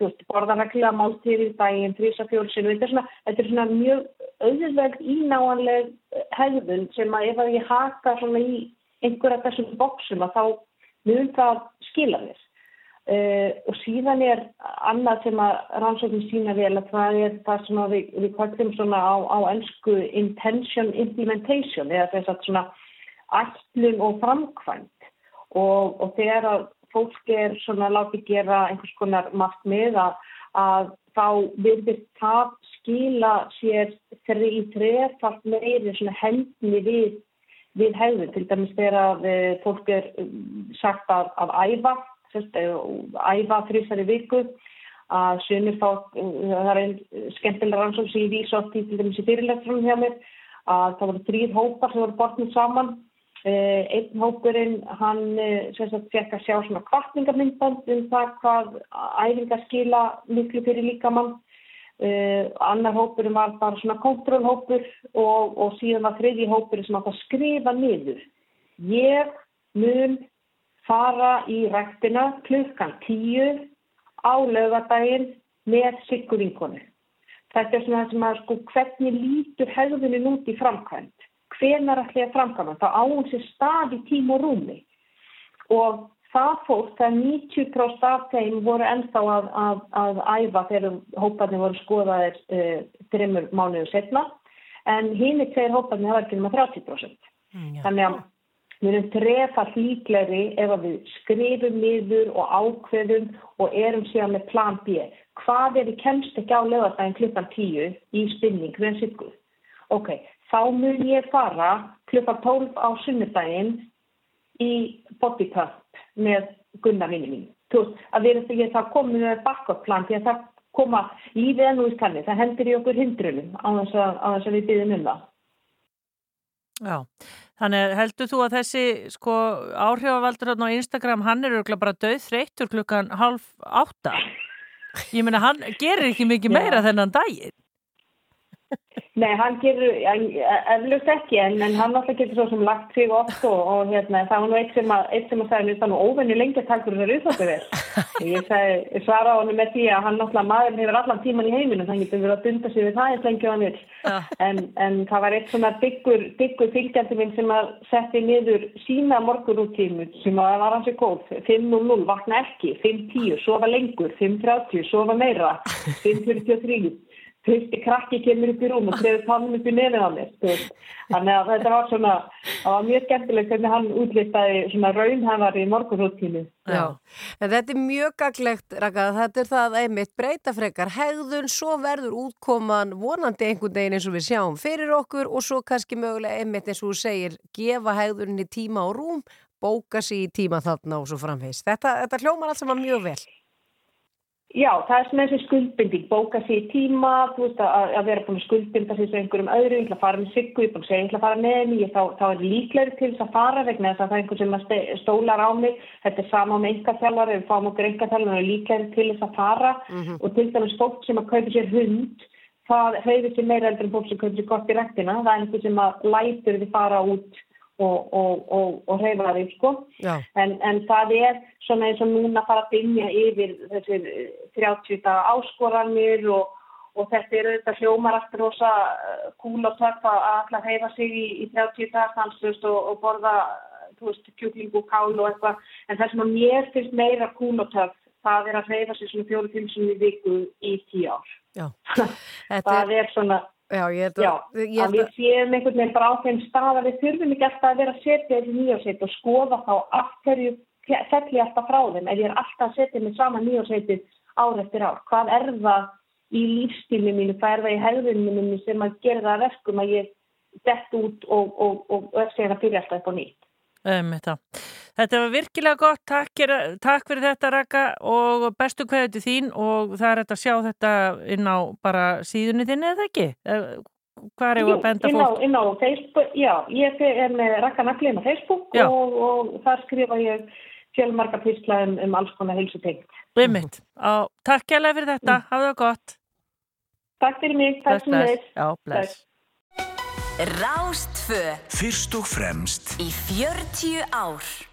þú veist, borða reglulega máltíð í daginn, þrýsa fjólsinu, þetta þetta er svona mjög auðvitað ínáanleg hegðun sem að ef að ég haka svona í einhverja þessum bóksum að þá mun það skila þér. Uh, og síðan er annað sem að rannsóknum sína vel að það er það sem við, við kvartum svona á, á ennsku intention implementation eða þess að svona ætlum og framkvæmt og, og þegar að fólk er svona látið gera einhvers konar markmið að, að þá virðist það skila sér þeirri í trefalt meiri svona hendni við, við hegðun. Til dæmis þegar eh, fólk er um, sagt að, að æfa, sérst, æfa þrýsari viku, að sumir fá, það er einn skemmtilega átt í til dæmis í fyrirlefnum hjá mér, að það voru þrýr hópar sem voru bortnið saman einn hópurinn hann uh, fekk að sjá svona kvartningamindband um það hvað æfingar skila miklu fyrir líkamann. Uh, annar hópurinn var bara svona kontrólhópur og, og síðan var þriðji hópurinn sem átt að skrifa niður. Ég mun fara í rættina klukkan tíu á lögadaginn með sikkur vinkonu þetta er svona það sem að sko hvernig lítur hegðunin út í framkvæmt hvenar ætla ég að framkama, þá áum sér stað í tím og rúmi og það fólk, það 90% af þeim voru ennþá að, að, að æfa þegar hóparnir voru skoðaðir uh, þreymur mánuðu setna en hinn er tveir hóparnir hafa ekki um að 30%. Mm, Þannig að við erum trefað líkleri ef við skrifum niður og ákveðum og erum síðan með plan B. Hvað er við kemst ekki á lögadaginn klukkan 10 í spinning með sykkuð? Ok, þá mun ég fara klukka 12 á sunnudaginn í bodypump með Gunnar minni mín. Þú veist, að við erum því það komið með backup plan því að það koma lífið en úr kanni, það hendur í okkur hindrunum á þess að, á þess að við byggjum um það. Já, þannig heldur þú að þessi sko áhrifavaldur á Instagram, hann er örugglega bara döð þreyttur klukkan half átta. Ég meina, hann gerir ekki mikið meira þennan daginn. Nei, hann gerur, eflust ekki, en, en hann alltaf getur svo sem lagt sig oft og, og hérna, það var nú eitt sem að, eitt sem að sagði, það nú óvenni lengi að fyrir þessar úþáttu vel. Ég sagði, svara á hann með því að hann alltaf, maður hefur allan tíman í heiminum, þannig getur verið að dunda sig við það eins lengi og hann vil. En, en það var eitt svona byggur, byggur fylgjandi minn sem að setti niður sína morgunrútínu sem að var hansi góð, 5.00, vakna ekki, 5.10, sofa lengur, 5.30, sofa meira, 5.43 fyrsti krakki kemur upp í rúm og treður tannum upp í nefið á mér þannig að þetta var svona það var mjög skemmtilegt hvernig hann útlýstaði svona raunhæfar í en þetta er mjög gaglegt, Raka, þetta er það einmitt breyta frekar hegðun, svo verður útkoman vonandi einhvern veginn eins og við sjáum fyrir okkur og svo kannski mögulega einmitt eins og þú segir, gefa hegðunni tíma og rúm, bóka sér í tíma þarna og svo framvegis. Þetta, þetta hljómar allt saman mjög vel. Já, það er svona þessi skuldbinding, bóka sér í tíma, þú veist að, að vera búin að skuldbinda sér sem einhverjum öðru, ég ætla að fara með siggu, ég búin að ætla að fara með henni, þá, þá er líklegri til þess að fara vegna þess að það er einhver sem stólar á mig, þetta er sama með engaþjálfar, við fáum okkur engaþjálfar og er líklegri til þess að fara. Og til dæmis fólk sem að kaupa sér hund, það hefur sér meira eldur en fólk sem kaupa sér gott í rektina, það er einhver sem að lætur þið fara út og, og, og, og hreyfa þig, sko. En, en það er svona eins og núna fara að bynja yfir þessir eh, 30 daga áskoranir og, og þetta er auðvitað hljómar allt rosa eh, kúl og töff að alltaf heifa sig í, í 30 daga stanslust og, og borða kjúkling og kál og eitthvað en það sem að mér finnst meira kúl og töff það er að heifa sig svona fjóru tímsum í viku í tíu ár. Það er svona Já, ég held að... Já, ég að við séum einhvern veginn bara á þeim stað að við þurfum ekki alltaf að vera að setja þessi nýjóseit og skoða þá af hverju fell ég alltaf frá þeim ef ég er alltaf að setja mig sama nýjóseitið ár eftir ár. Hvað er það í lífstími mínu, hvað er það í hegðunum mínu sem að gera það að verkum að ég dett út og, og, og, og segja að byrja alltaf upp á nýtt. Um, þetta. Þetta var virkilega gott, takk, gera- takk fyrir þetta Raka og bestu kveðu til þín og það er hægt að sjá þetta inn á bara síðunni þinni eða ekki? Eh, Hvað er Jú, að benda inn á, fólk? inn á Facebook, já, ég er með Raka Naglin á Facebook og, og þar skrifa ég fjölmarga písla um, um alls konar heilsutengt. Einmitt. Á, takk kærlega fyrir þetta, mm. hafa það gott. Takk fyrir mig, takk fyrir mig. Já, bless. Rástfö Fyrst og fremst í 40 ár.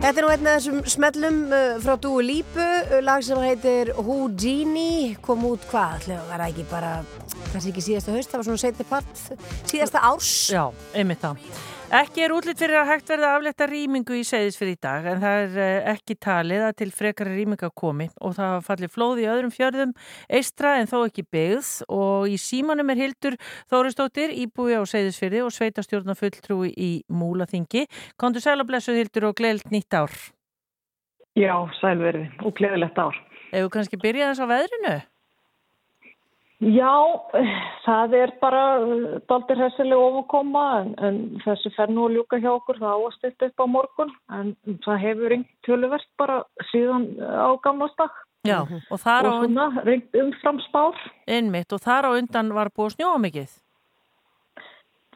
Þetta er nú einn af þessum smellum uh, frá Dúu Lípu, uh, lag sem heitir Houdini, kom út hvað, það ekki bara, kannski ekki síðasta haust, það var svona setni part, síðasta árs. Já, einmitt það. Ekki er útlitt fyrir að hægt verða að aflétta rýmingu í segðisfyrir í dag en það er eh, ekki talið að til frekari rýminga komi og það fallir flóð í öðrum fjörðum eistra en þó ekki byggð og í símanum er Hildur Þóristóttir íbúi á segðisfyrði og sveitastjórna fulltrúi í Múlaþingi. Kondur sæl og blessuð Hildur og gleilt nýtt ár. Já, sælverði og gleðilegt ár. Ef við kannski byrja þess á veðrinu? Já, það er bara daldir hessileg ofakoma en, en þessi fer nú að ljúka hjá okkur það á að styrta upp á morgun en það hefur ringt töluvert bara síðan á gamlastak Já, og þar á og svona ringt umfram spár. Einmitt, og þar á undan var búið snjóa mikið.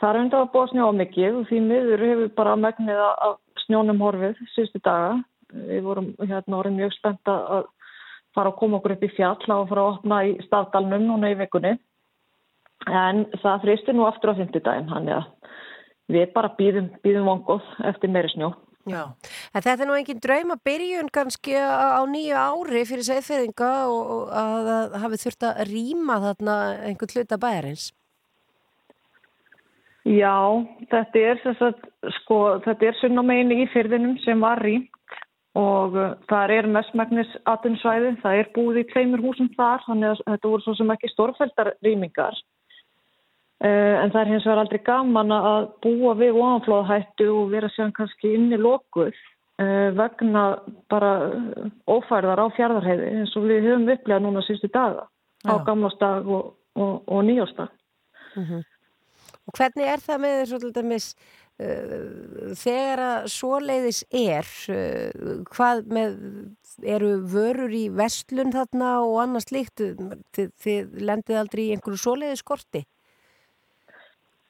Það er undan að búa snjóa mikið og því miður hefur bara megnið að snjónum horfið síðustu daga. Við vorum hérna orðin mjög spennt að fara að koma okkur upp í fjall og fara að opna í stafdalnum núna í vikunni. En það fristir nú aftur á fymtudaginn, hann að við bara býðum, býðum vongóð eftir meiri snjó. Já, en þetta er nú engin drauma byrjun kannski á nýju ári fyrir segðferðinga og og að það hafi þurft að rýma þarna einhvern hluta bæjarins. Já, þetta er, sagt, sko, þetta er sunna megin í fyrðinum sem var rýmt og uh, það er mestmægnis atvinnusvæði, það er búið í tveimur húsum þar, þannig að þetta voru svo sem ekki stórfældar rýmingar. Uh, en það er hins vegar aldrei gaman að búa við ofanflóðhættu og vera sér kannski inni lokuð uh, vegna bara ófærðar á fjárðarheiði eins og við höfum upplegað núna sístu daga á gamlastag og, og, og nýjástag. Mhm. Og hvernig er það með þessu til dæmis uh, þegar að svoleiðis er, uh, hvað með, eru vörur í vestlun þarna og annað slíkt, þið, þið lendið aldrei í einhverju svoleiðis skorti?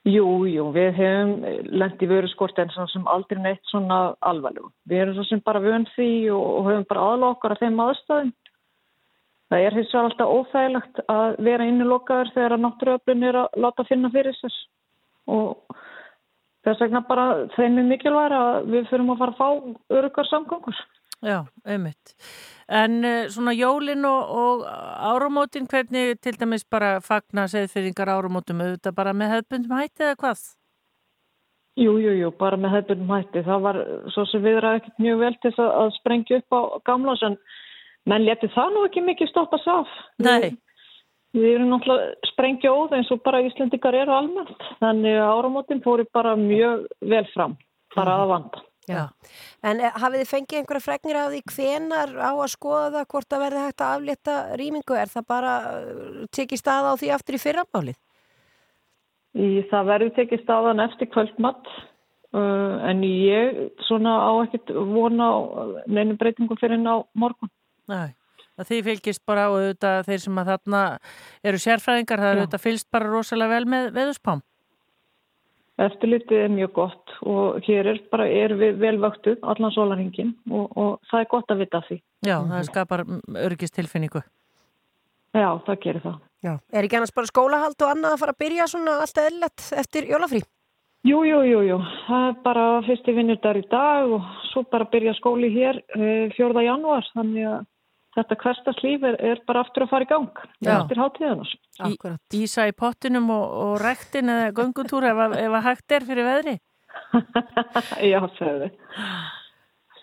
Jú, jú, við hefum lent í vöru skort en svona sem aldrei neitt svona alvarlegu. Við erum svo sem bara vön því og, höfum bara aðla okkar að þeim aðstæðum. Það er hins vegar alltaf óþægilegt að vera innilokaður þegar að náttúruöflun er að láta finna fyrir sér og þess vegna bara þeim er mikilvæg að við fyrir að fara að fá öruggar samgöngur. Já, einmitt. En uh, svona jólin og, og áramótin, hvernig til dæmis bara fagna segðfyrringar áramótum, auðvitað bara með hefðbundum hætti eða hvað? Jú, jú, jú, bara með hefðbundum hætti. Það var svo sem viðra ekkert mjög vel til að, sprengja upp á gamlas en menn leti það nú ekki mikið stoppa sáf. Nei. Við erum náttúrulega sprengja óð eins og bara Íslendingar eru almennt. Þannig að áramótin fóri bara mjög vel fram, bara að vanda. Já. En eh, hafið þið fengið einhverja fregnir af því hvenar á að skoða það hvort það verði hægt að aflétta rýmingu? Er það bara uh, tekið stað á því aftur í fyrramálið? Það verður tekið staðan eftir kvöldmatt uh, en ég svona á ekkert vona neinu breytingu fyrir en á morgun. Nei, að þið fylgist bara og auðvitað þeir sem að þarna eru sérfræðingar, það eru auðvitað fylgst bara rosalega vel með veðuspám. Eftirlitið er mjög gott og hér er bara er við velvöktu allan sólarhingin og, og það er gott að vita af því. Já, það skapar örgistilfinningu. Já, það gerir það. Já. Er ekki annars bara skólahald og annað að fara að byrja svona allt eðlilegt eftir jólafrí? Jú, jú, jú, jú. Það er bara fyrsti vinnudar í dag og svo bara byrja skóli hér eh, 4. janúar þannig að þetta hverstaslíf er, er bara aftur að fara í gang Já. eftir hátíðanas. Í, ísa í pottinum og, og rektin eða göngutúr ef, að- ef að hægt er fyrir veðri. Já, segðu.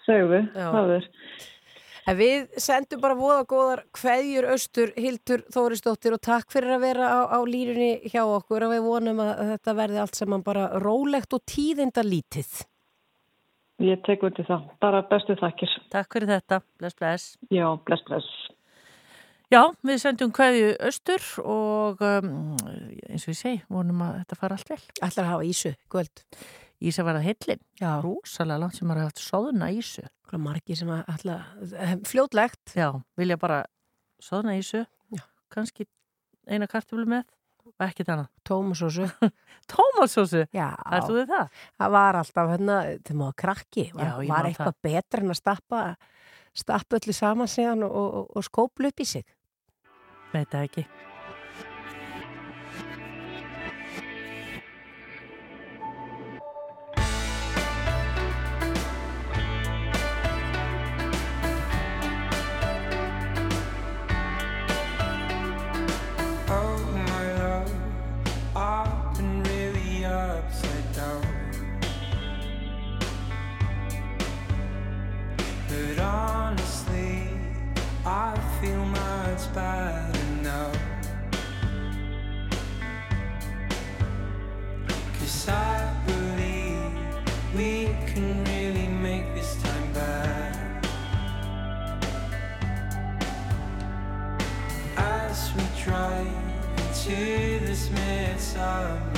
Segðu, það er. En við sendum bara voða góðar kveðjur austur Hildur Þórisdóttir og takk fyrir að vera á, á línunni hjá okkur og við vonum að þetta verði allt saman bara rólegt og tíðinda lítið. Ég tek undir það. Bara bestu þakkir. Takk fyrir þetta. Bless, bless. Já, bless, bless. Já, við sendum kveðju austur og um, eins og ég segi, vonum að þetta fara allt vel. Ætlar að hafa ísu, kvöld. Ísa var að heillin. Já. Rósalega langt sem maður hafa haft soðuna ísu. Hvað margi sem að ætla, fljótlegt. Já, vilja bara soðuna ísu. Já. Kannski eina kartöflu með ekkert annað. Tómasósu. Tómasósu? Já. Ert þú við það? Það var alltaf hérna, maður var krakki, var, Já, var eitthvað betra en að stappa, stappa öllu saman síðan og, og, og skóplu upp í sig. Veit það ekki. Time